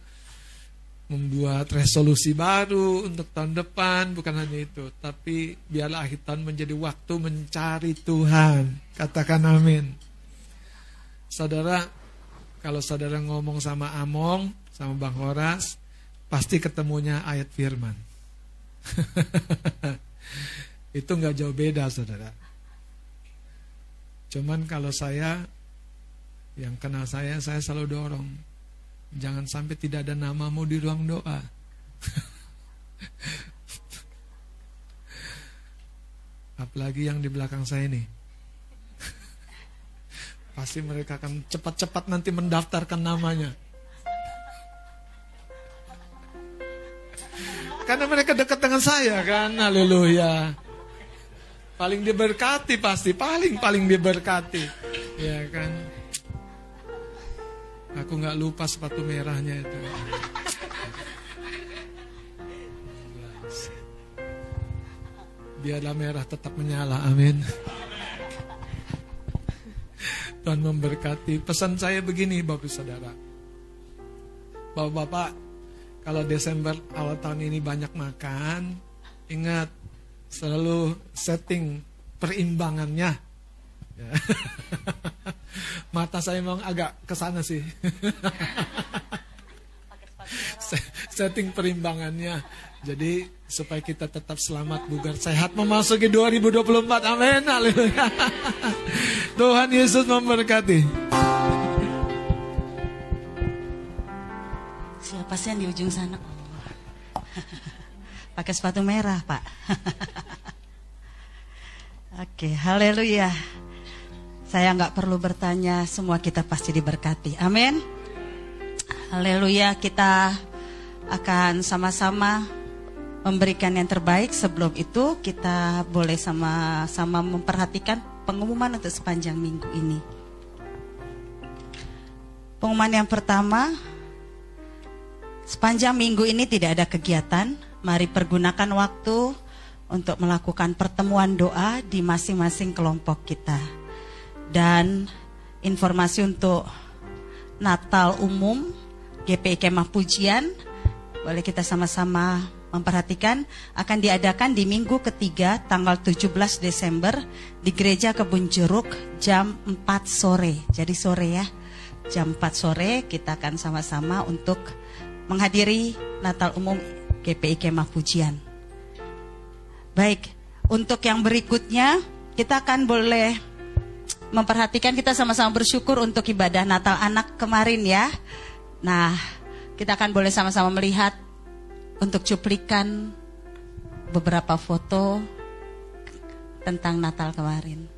membuat resolusi baru untuk tahun depan, bukan hanya itu, tapi biarlah akhir tahun menjadi waktu mencari Tuhan. Katakan amin. Saudara, kalau saudara ngomong sama Among, sama Bang Horas, pasti ketemunya ayat firman. itu nggak jauh beda saudara. Cuman kalau saya yang kenal saya, saya selalu dorong. Jangan sampai tidak ada namamu di ruang doa. Apalagi yang di belakang saya ini. Pasti mereka akan cepat-cepat nanti mendaftarkan namanya. Karena mereka dekat dengan saya kan, haleluya. Paling diberkati pasti, paling paling diberkati. Ya kan. Aku nggak lupa sepatu merahnya itu. Biarlah merah tetap menyala, amin. Tuhan memberkati. Pesan saya begini, Bapak Saudara. Bapak-bapak, kalau Desember awal tahun ini banyak makan, ingat selalu setting perimbangannya. Ya. Mata saya memang agak ke sana sih. setting perimbangannya. Jadi supaya kita tetap selamat, bugar, sehat memasuki 2024. Amin. Haleluya. Tuhan Yesus memberkati. Siapa sih yang di ujung sana? Pakai sepatu merah, Pak. Oke, haleluya. Saya nggak perlu bertanya, semua kita pasti diberkati. Amin. Haleluya, kita akan sama-sama memberikan yang terbaik. Sebelum itu, kita boleh sama-sama memperhatikan pengumuman untuk sepanjang minggu ini. Pengumuman yang pertama, Sepanjang minggu ini tidak ada kegiatan, mari pergunakan waktu untuk melakukan pertemuan doa di masing-masing kelompok kita. Dan informasi untuk Natal umum GPI Kemah Pujian boleh kita sama-sama memperhatikan akan diadakan di minggu ketiga tanggal 17 Desember di Gereja Kebun Jeruk jam 4 sore. Jadi sore ya. Jam 4 sore kita akan sama-sama untuk menghadiri Natal Umum GPI Kemah Pujian. Baik, untuk yang berikutnya kita akan boleh memperhatikan kita sama-sama bersyukur untuk ibadah Natal anak kemarin ya. Nah, kita akan boleh sama-sama melihat untuk cuplikan beberapa foto tentang Natal kemarin.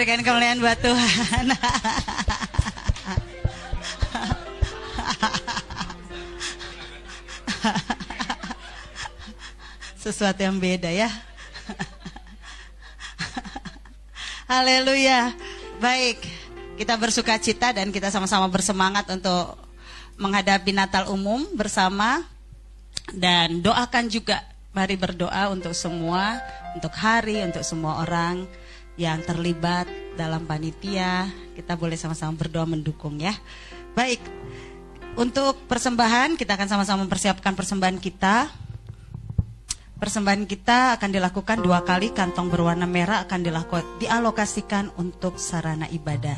Berikan kemuliaan buat Tuhan. Sesuatu yang beda ya. Haleluya. Baik, kita bersuka cita dan kita sama-sama bersemangat untuk menghadapi Natal umum bersama dan doakan juga mari berdoa untuk semua, untuk hari, untuk semua orang yang terlibat dalam panitia. Kita boleh sama-sama berdoa mendukung ya. Baik, untuk persembahan kita akan sama-sama mempersiapkan persembahan kita. Persembahan kita akan dilakukan dua kali, kantong berwarna merah akan dilakukan, dialokasikan untuk sarana ibadah.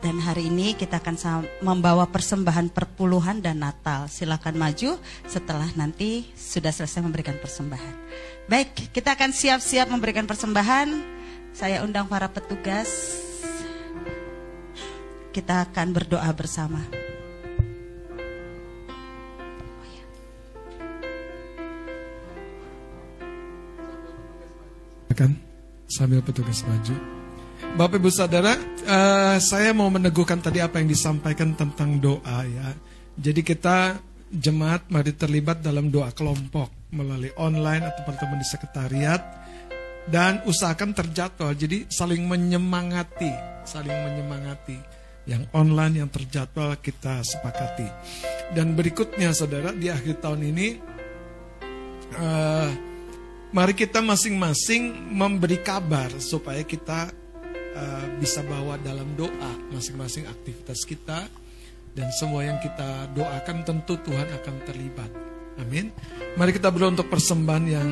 Dan hari ini kita akan membawa persembahan perpuluhan dan Natal. Silakan maju setelah nanti sudah selesai memberikan persembahan. Baik, kita akan siap-siap memberikan persembahan. Saya undang para petugas. Kita akan berdoa bersama. Kan sambil petugas maju. Bapak Ibu Saudara, uh, saya mau meneguhkan tadi apa yang disampaikan tentang doa ya. Jadi kita jemaat mari terlibat dalam doa kelompok melalui online atau pertemuan di sekretariat dan usahakan terjadwal. Jadi saling menyemangati, saling menyemangati. Yang online yang terjadwal kita sepakati. Dan berikutnya saudara di akhir tahun ini uh, Mari kita masing-masing memberi kabar supaya kita uh, bisa bawa dalam doa masing-masing aktivitas kita dan semua yang kita doakan tentu Tuhan akan terlibat. Amin. Mari kita berdoa untuk persembahan yang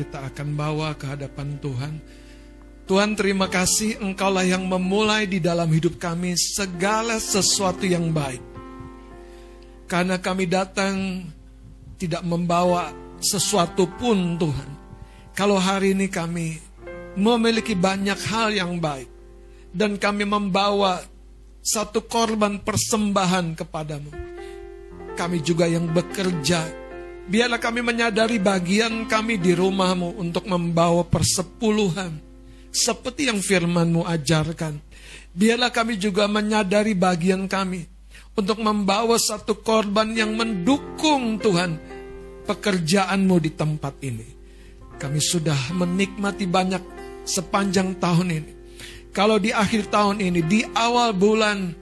kita akan bawa ke hadapan Tuhan. Tuhan terima kasih Engkaulah yang memulai di dalam hidup kami segala sesuatu yang baik. Karena kami datang tidak membawa sesuatu pun Tuhan kalau hari ini kami memiliki banyak hal yang baik dan kami membawa satu korban persembahan kepadamu. Kami juga yang bekerja, biarlah kami menyadari bagian kami di rumahmu untuk membawa persepuluhan. Seperti yang firmanmu ajarkan. Biarlah kami juga menyadari bagian kami untuk membawa satu korban yang mendukung Tuhan pekerjaanmu di tempat ini. Kami sudah menikmati banyak sepanjang tahun ini. Kalau di akhir tahun ini, di awal bulan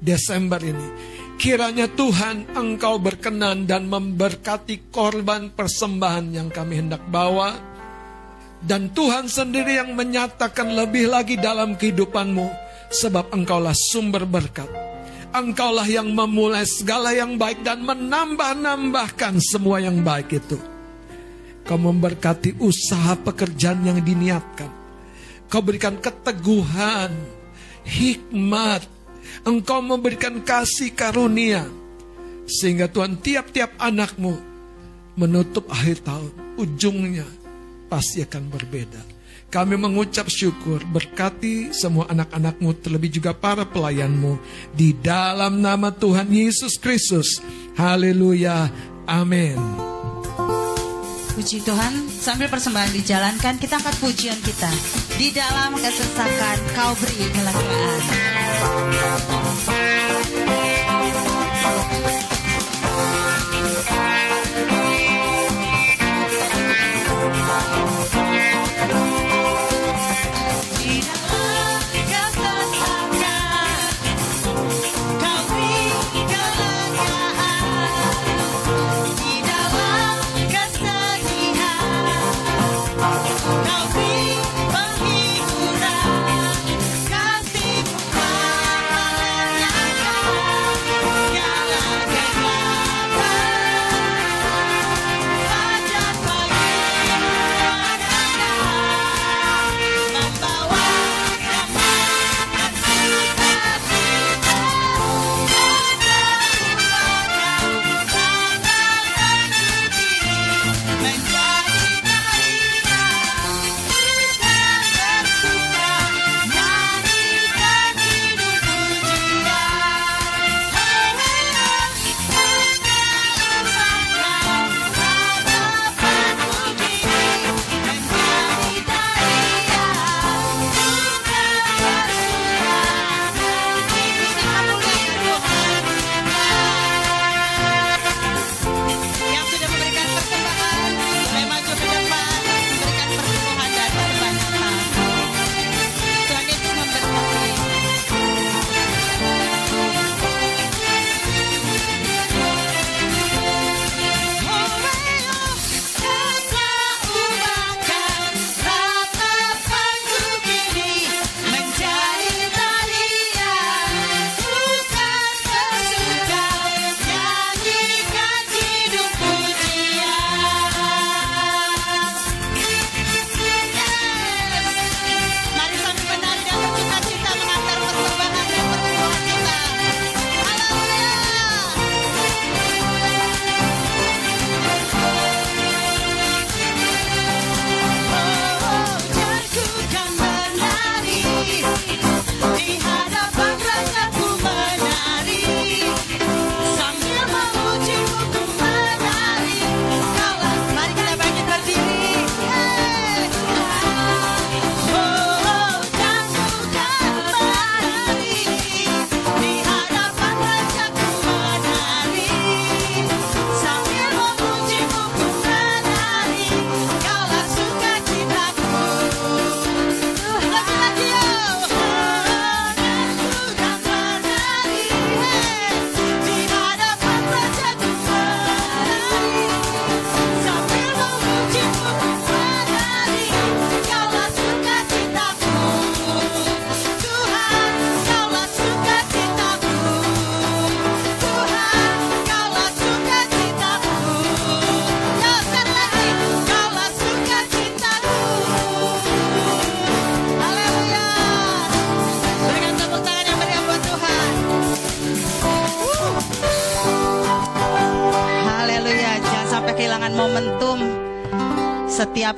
Desember ini, kiranya Tuhan Engkau berkenan dan memberkati korban persembahan yang kami hendak bawa. Dan Tuhan sendiri yang menyatakan lebih lagi dalam kehidupanmu, sebab Engkaulah sumber berkat. Engkaulah yang memulai segala yang baik dan menambah-nambahkan semua yang baik itu. Kau memberkati usaha pekerjaan yang diniatkan. Kau berikan keteguhan, hikmat. Engkau memberikan kasih karunia. Sehingga Tuhan tiap-tiap anakmu menutup akhir tahun. Ujungnya pasti akan berbeda. Kami mengucap syukur berkati semua anak-anakmu terlebih juga para pelayanmu. Di dalam nama Tuhan Yesus Kristus. Haleluya. Amin. Puji Tuhan, sambil persembahan dijalankan, kita angkat pujian kita. Di dalam kesesakan, kau beri kelegaan.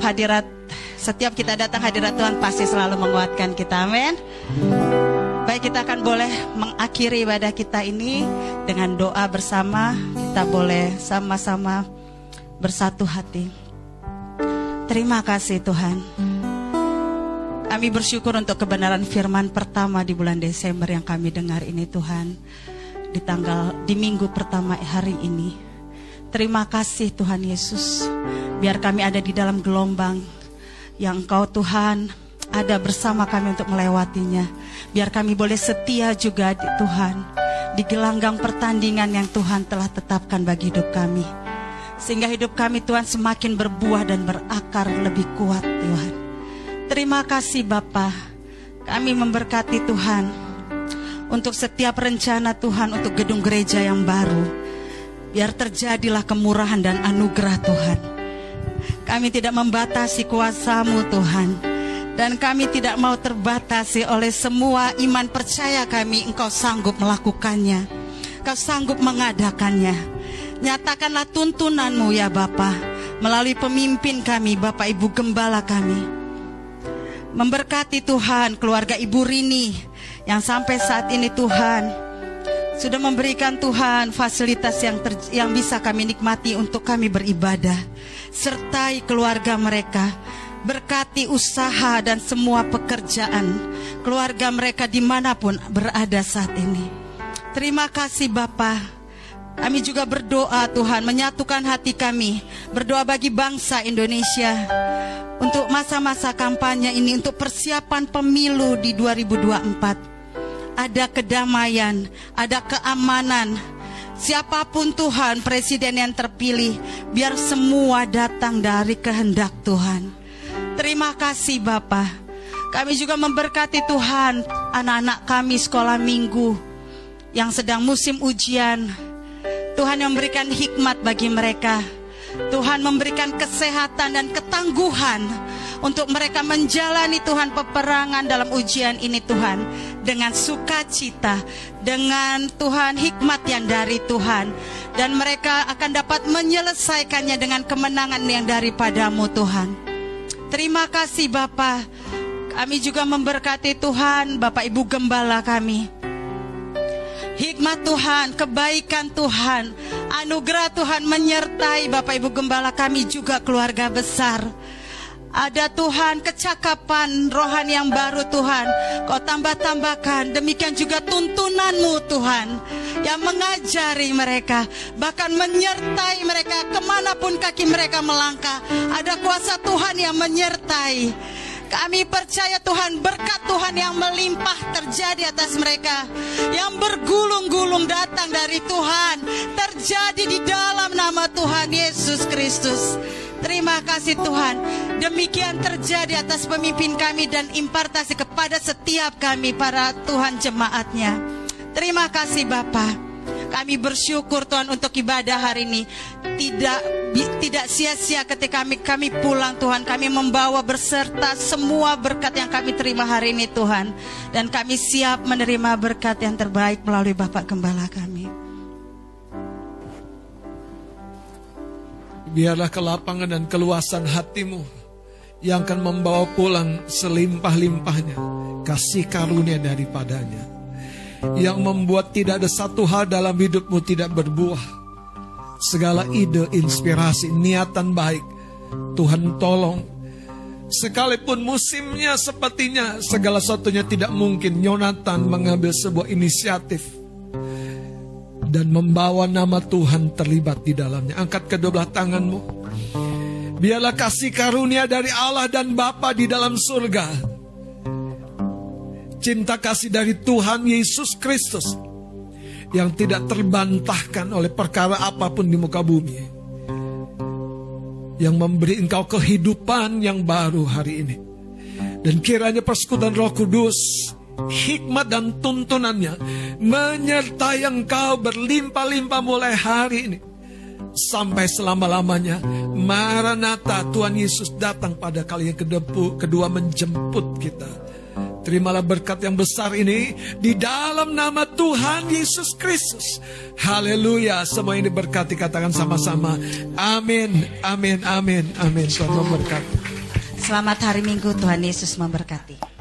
Hadirat, setiap kita datang hadirat Tuhan pasti selalu menguatkan kita. Amin. Baik kita akan boleh mengakhiri ibadah kita ini dengan doa bersama. Kita boleh sama-sama bersatu hati. Terima kasih Tuhan. Kami bersyukur untuk kebenaran firman pertama di bulan Desember yang kami dengar ini Tuhan. Di tanggal di minggu pertama hari ini. Terima kasih Tuhan Yesus. Biar kami ada di dalam gelombang yang Engkau Tuhan ada bersama kami untuk melewatinya. Biar kami boleh setia juga di Tuhan di gelanggang pertandingan yang Tuhan telah tetapkan bagi hidup kami. Sehingga hidup kami Tuhan semakin berbuah dan berakar lebih kuat Tuhan. Terima kasih Bapa. Kami memberkati Tuhan untuk setiap rencana Tuhan untuk gedung gereja yang baru. Biar terjadilah kemurahan dan anugerah Tuhan. Kami tidak membatasi kuasamu Tuhan. Dan kami tidak mau terbatasi oleh semua iman percaya kami engkau sanggup melakukannya. Engkau sanggup mengadakannya. Nyatakanlah tuntunanmu ya Bapa melalui pemimpin kami, Bapak Ibu Gembala kami memberkati Tuhan keluarga Ibu Rini yang sampai saat ini Tuhan sudah memberikan Tuhan fasilitas yang ter, yang bisa kami nikmati untuk kami beribadah sertai keluarga mereka berkati usaha dan semua pekerjaan keluarga mereka di mana pun berada saat ini. Terima kasih Bapak. Kami juga berdoa Tuhan menyatukan hati kami berdoa bagi bangsa Indonesia untuk masa-masa kampanye ini untuk persiapan pemilu di 2024 ada kedamaian ada keamanan siapa pun Tuhan presiden yang terpilih biar semua datang dari kehendak Tuhan. Terima kasih Bapak kami juga memberkati Tuhan anak-anak kami sekolah minggu yang sedang musim ujian. Tuhan yang memberikan hikmat bagi mereka. Tuhan memberikan kesehatan dan ketangguhan untuk mereka menjalani Tuhan peperangan dalam ujian ini Tuhan dengan sukacita, dengan Tuhan hikmat yang dari Tuhan dan mereka akan dapat menyelesaikannya dengan kemenangan yang daripadamu Tuhan. Terima kasih Bapak. Kami juga memberkati Tuhan, Bapak Ibu Gembala kami hikmat Tuhan, kebaikan Tuhan, anugerah Tuhan menyertai Bapak Ibu Gembala kami juga keluarga besar. Ada Tuhan kecakapan rohani yang baru Tuhan Kau tambah-tambahkan Demikian juga tuntunanmu Tuhan Yang mengajari mereka Bahkan menyertai mereka Ke mana pun kaki mereka melangkah Ada kuasa Tuhan yang menyertai kami percaya Tuhan berkat Tuhan yang melimpah terjadi atas mereka. Yang bergulung-gulung datang dari Tuhan. Terjadi di dalam nama Tuhan Yesus Kristus. Terima kasih Tuhan. Demikian terjadi atas pemimpin kami dan impartasi kepada setiap kami para Tuhan jemaatnya. Terima kasih Bapak. Kami bersyukur Tuhan untuk ibadah hari ini tidak tidak sia-sia ketika kami kami pulang Tuhan kami membawa berserta semua berkat yang kami terima hari ini Tuhan dan kami siap menerima berkat yang terbaik melalui Bapak Gembala kami. Biarlah kelapangan dan keluasan hatimu yang akan membawa pulang selimpah-limpahnya kasih karunia daripadanya yang membuat tidak ada satu hal dalam hidupmu tidak berbuah. Segala ide, inspirasi, niatan baik, Tuhan tolong. Sekalipun musimnya sepertinya segala satunya tidak mungkin, Yonatan mengambil sebuah inisiatif dan membawa nama Tuhan terlibat di dalamnya. Angkat kedua belah tanganmu. Biarlah kasih karunia dari Allah dan Bapa di dalam surga cinta kasih dari Tuhan Yesus Kristus yang tidak terbantahkan oleh perkara apa pun di muka bumi yang memberi engkau kehidupan yang baru hari ini dan kiranya persekutuan Roh Kudus hikmat dan tuntunannya menyertai engkau berlimpah-limpah mulai hari ini sampai selama-lamanya Maranatha Tuhan Yesus datang pada kali yang kedua menjemput kita Terimalah berkat yang besar ini di dalam nama Tuhan Yesus Kristus. Haleluya. Semua ini berkati katakan sama-sama. Amin. Amin. Amin. Amin. Tuhan memberkati. Selamat hari Minggu Tuhan Yesus memberkati.